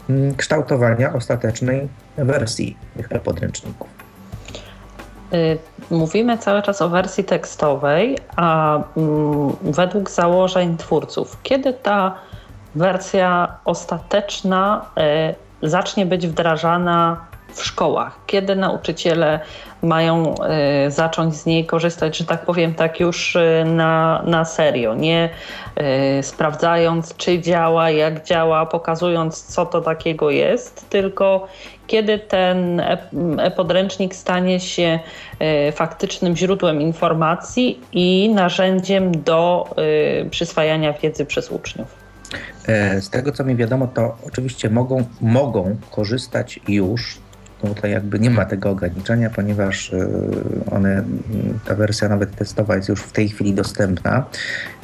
mm, kształtowania ostatecznej wersji tych e-podręczników. Y, mówimy cały czas o wersji tekstowej, a mm, według założeń twórców, kiedy ta wersja ostateczna zacznie być wdrażana w szkołach? Kiedy nauczyciele mają y, zacząć z niej korzystać, że tak powiem, tak już y, na, na serio, nie y, sprawdzając, czy działa, jak działa, pokazując, co to takiego jest, tylko kiedy ten e-podręcznik stanie się faktycznym źródłem informacji i narzędziem do przyswajania wiedzy przez uczniów. E, z tego co mi wiadomo, to oczywiście mogą, mogą korzystać już tutaj jakby nie ma tego ograniczenia, ponieważ y, one, ta wersja nawet testowa jest już w tej chwili dostępna.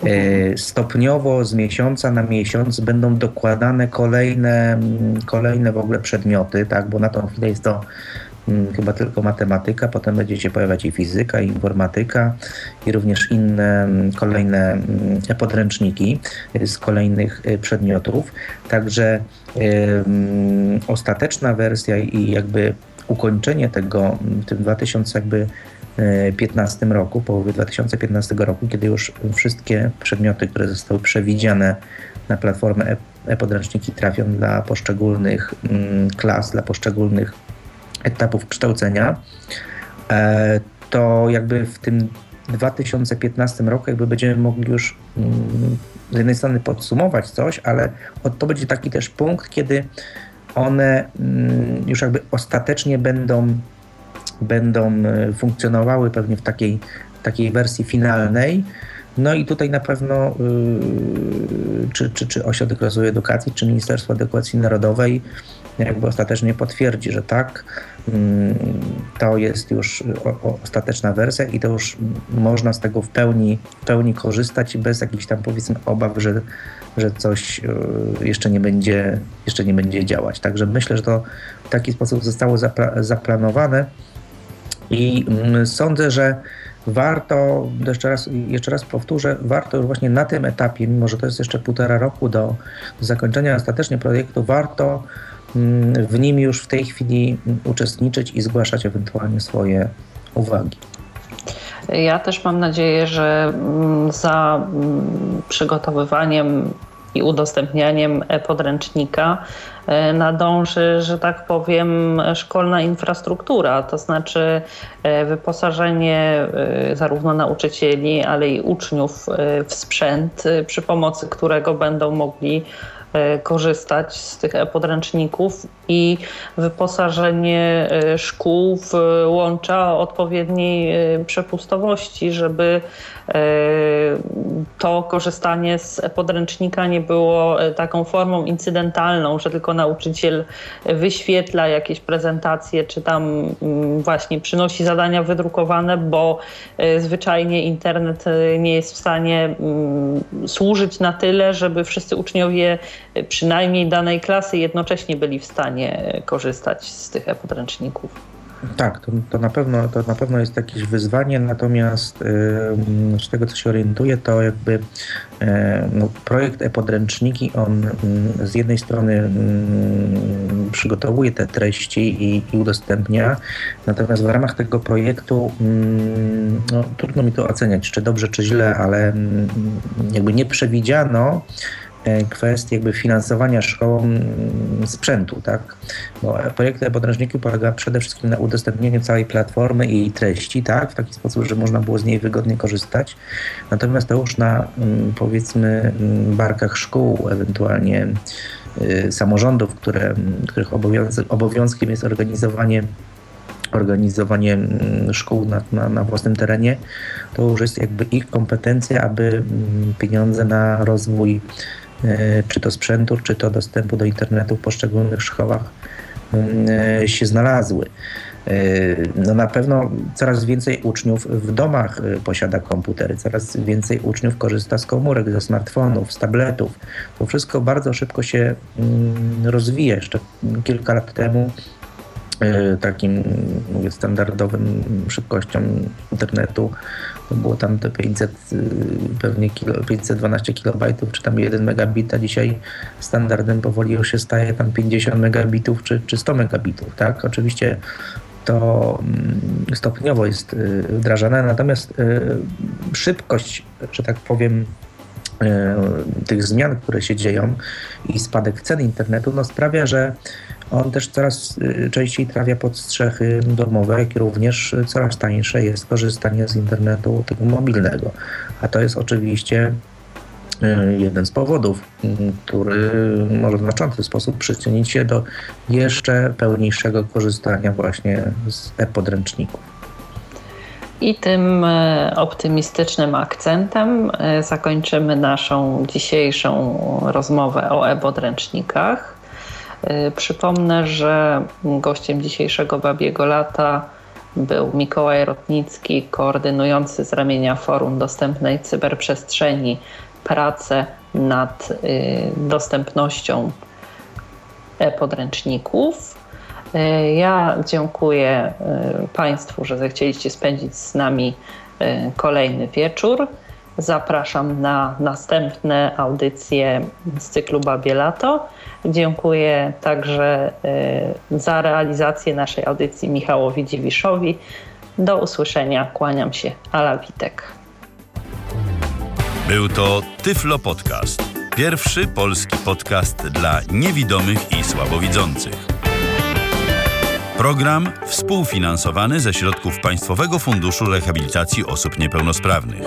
Y, stopniowo z miesiąca na miesiąc będą dokładane kolejne, kolejne w ogóle przedmioty, tak, bo na tą chwilę jest to mm, chyba tylko matematyka, potem będzie się pojawiać i fizyka, i informatyka, i również inne mm, kolejne mm, podręczniki z kolejnych y, przedmiotów. Także ostateczna wersja i jakby ukończenie tego w tym 2015 roku, połowie 2015 roku, kiedy już wszystkie przedmioty, które zostały przewidziane na platformę e-podręczniki trafią dla poszczególnych klas, dla poszczególnych etapów kształcenia, e, to jakby w tym 2015 roku jakby będziemy mogli już z jednej strony podsumować coś, ale to będzie taki też punkt, kiedy one mm, już jakby ostatecznie będą, będą e, funkcjonowały pewnie w takiej, takiej wersji finalnej. No i tutaj na pewno yy, czy, czy, czy Ośrodek Rozwoju Edukacji, czy Ministerstwo Edukacji Narodowej jakby ostatecznie potwierdzi, że tak, mm, to jest już ostateczna wersja i to już można z tego w pełni, w pełni korzystać bez jakichś tam powiedzmy obaw, że, że coś e, jeszcze nie będzie, jeszcze nie będzie działać. Także myślę, że to w taki sposób zostało zaplanowane i mm, sądzę, że warto, jeszcze raz, jeszcze raz powtórzę, warto już właśnie na tym etapie, mimo że to jest jeszcze półtora roku do, do zakończenia ostatecznie projektu, warto w nim już w tej chwili uczestniczyć i zgłaszać ewentualnie swoje uwagi. Ja też mam nadzieję, że mm, za mm, przygotowywaniem i udostępnianiem podręcznika e, nadąży, że tak powiem, szkolna infrastruktura, to znaczy e, wyposażenie e, zarówno nauczycieli, ale i uczniów w sprzęt, przy pomocy którego będą mogli korzystać z tych e-podręczników i wyposażenie e, szkół w łącza odpowiedniej e, przepustowości, żeby to korzystanie z e-podręcznika nie było taką formą incydentalną, że tylko nauczyciel wyświetla jakieś prezentacje, czy tam mm, właśnie przynosi zadania wydrukowane, bo zwyczajnie internet nie jest w stanie mm, służyć na tyle, żeby wszyscy uczniowie przynajmniej danej klasy jednocześnie byli w stanie korzystać z tych e-podręczników. Tak, to, to, na pewno, to na pewno jest jakieś wyzwanie, natomiast yy, z tego co się orientuję, to jakby yy, no, projekt e-podręczniki, on yy, z jednej strony mm, przygotowuje te treści i, i, udostępnia, natomiast w ramach tego projektu mm, no, trudno mi to oceniać, czy dobrze, czy źle, ale jakby nie przewidziano kwestii jakby finansowania szkołom mm, sprzętu, tak? Bo projekt podręczniku polega przede wszystkim na udostępnieniu całej platformy i treści, tak? W taki sposób, że można było z niej wygodnie korzystać. Natomiast to już na mm, powiedzmy mm, barkach szkół, ewentualnie y, samorządów, które, których obowiązkiem jest organizowanie organizowanie szkół na, na, na, własnym terenie, to już jest jakby ich kompetencja, aby pieniądze na rozwój E, czy to sprzętu, czy to dostępu do internetu w poszczególnych szkołach e, się znalazły. E, no na pewno coraz więcej uczniów w domach posiada komputery, coraz więcej uczniów korzysta z komórek, ze smartfonów, z tabletów. To wszystko bardzo szybko się mm, rozwija. Jeszcze kilka lat temu takim mówię, standardowym szybkością internetu było tam te 500, y, pewnie kilo, 512 kilobajtów, czy tam 1 megabit, a dzisiaj standardem powoli już się staje tam 50 megabitów, czy, czy 100 megabitów, tak? Oczywiście to mm, stopniowo jest y, wdrażane, natomiast y, szybkość, że tak powiem, tych zmian, które się dzieją i spadek cen internetu, no sprawia, że on też coraz y, częściej trafia pod strzechy domowe, jak również coraz tańsze jest korzystanie z internetu tego mobilnego. A to jest oczywiście y, jeden z powodów, y, który może w znaczący sposób przyczynić się do jeszcze pełniejszego korzystania właśnie z e-podręczników. I tym optymistycznym akcentem zakończymy naszą dzisiejszą rozmowę o e-podręcznikach. Y, przypomnę, że gościem dzisiejszego Babiego Lata był Mikołaj Rotnicki, koordynujący z ramienia Forum Dostępnej Cyberprzestrzeni pracę nad y, dostępnością e-podręczników. Y, ja dziękuję Państwu, że zechcieliście spędzić z nami kolejny wieczór. Zapraszam na następne audycje z cyklu Babie Lato. Dziękuję także y, za realizację naszej audycji Michałowi Dziwiszowi. Do usłyszenia. Kłaniam się. Ala Witek. Był to Tyflo Podcast. Pierwszy polski podcast dla niewidomych i słabowidzących. Program współfinansowany ze środków Państwowego Funduszu Rehabilitacji Osób Niepełnosprawnych.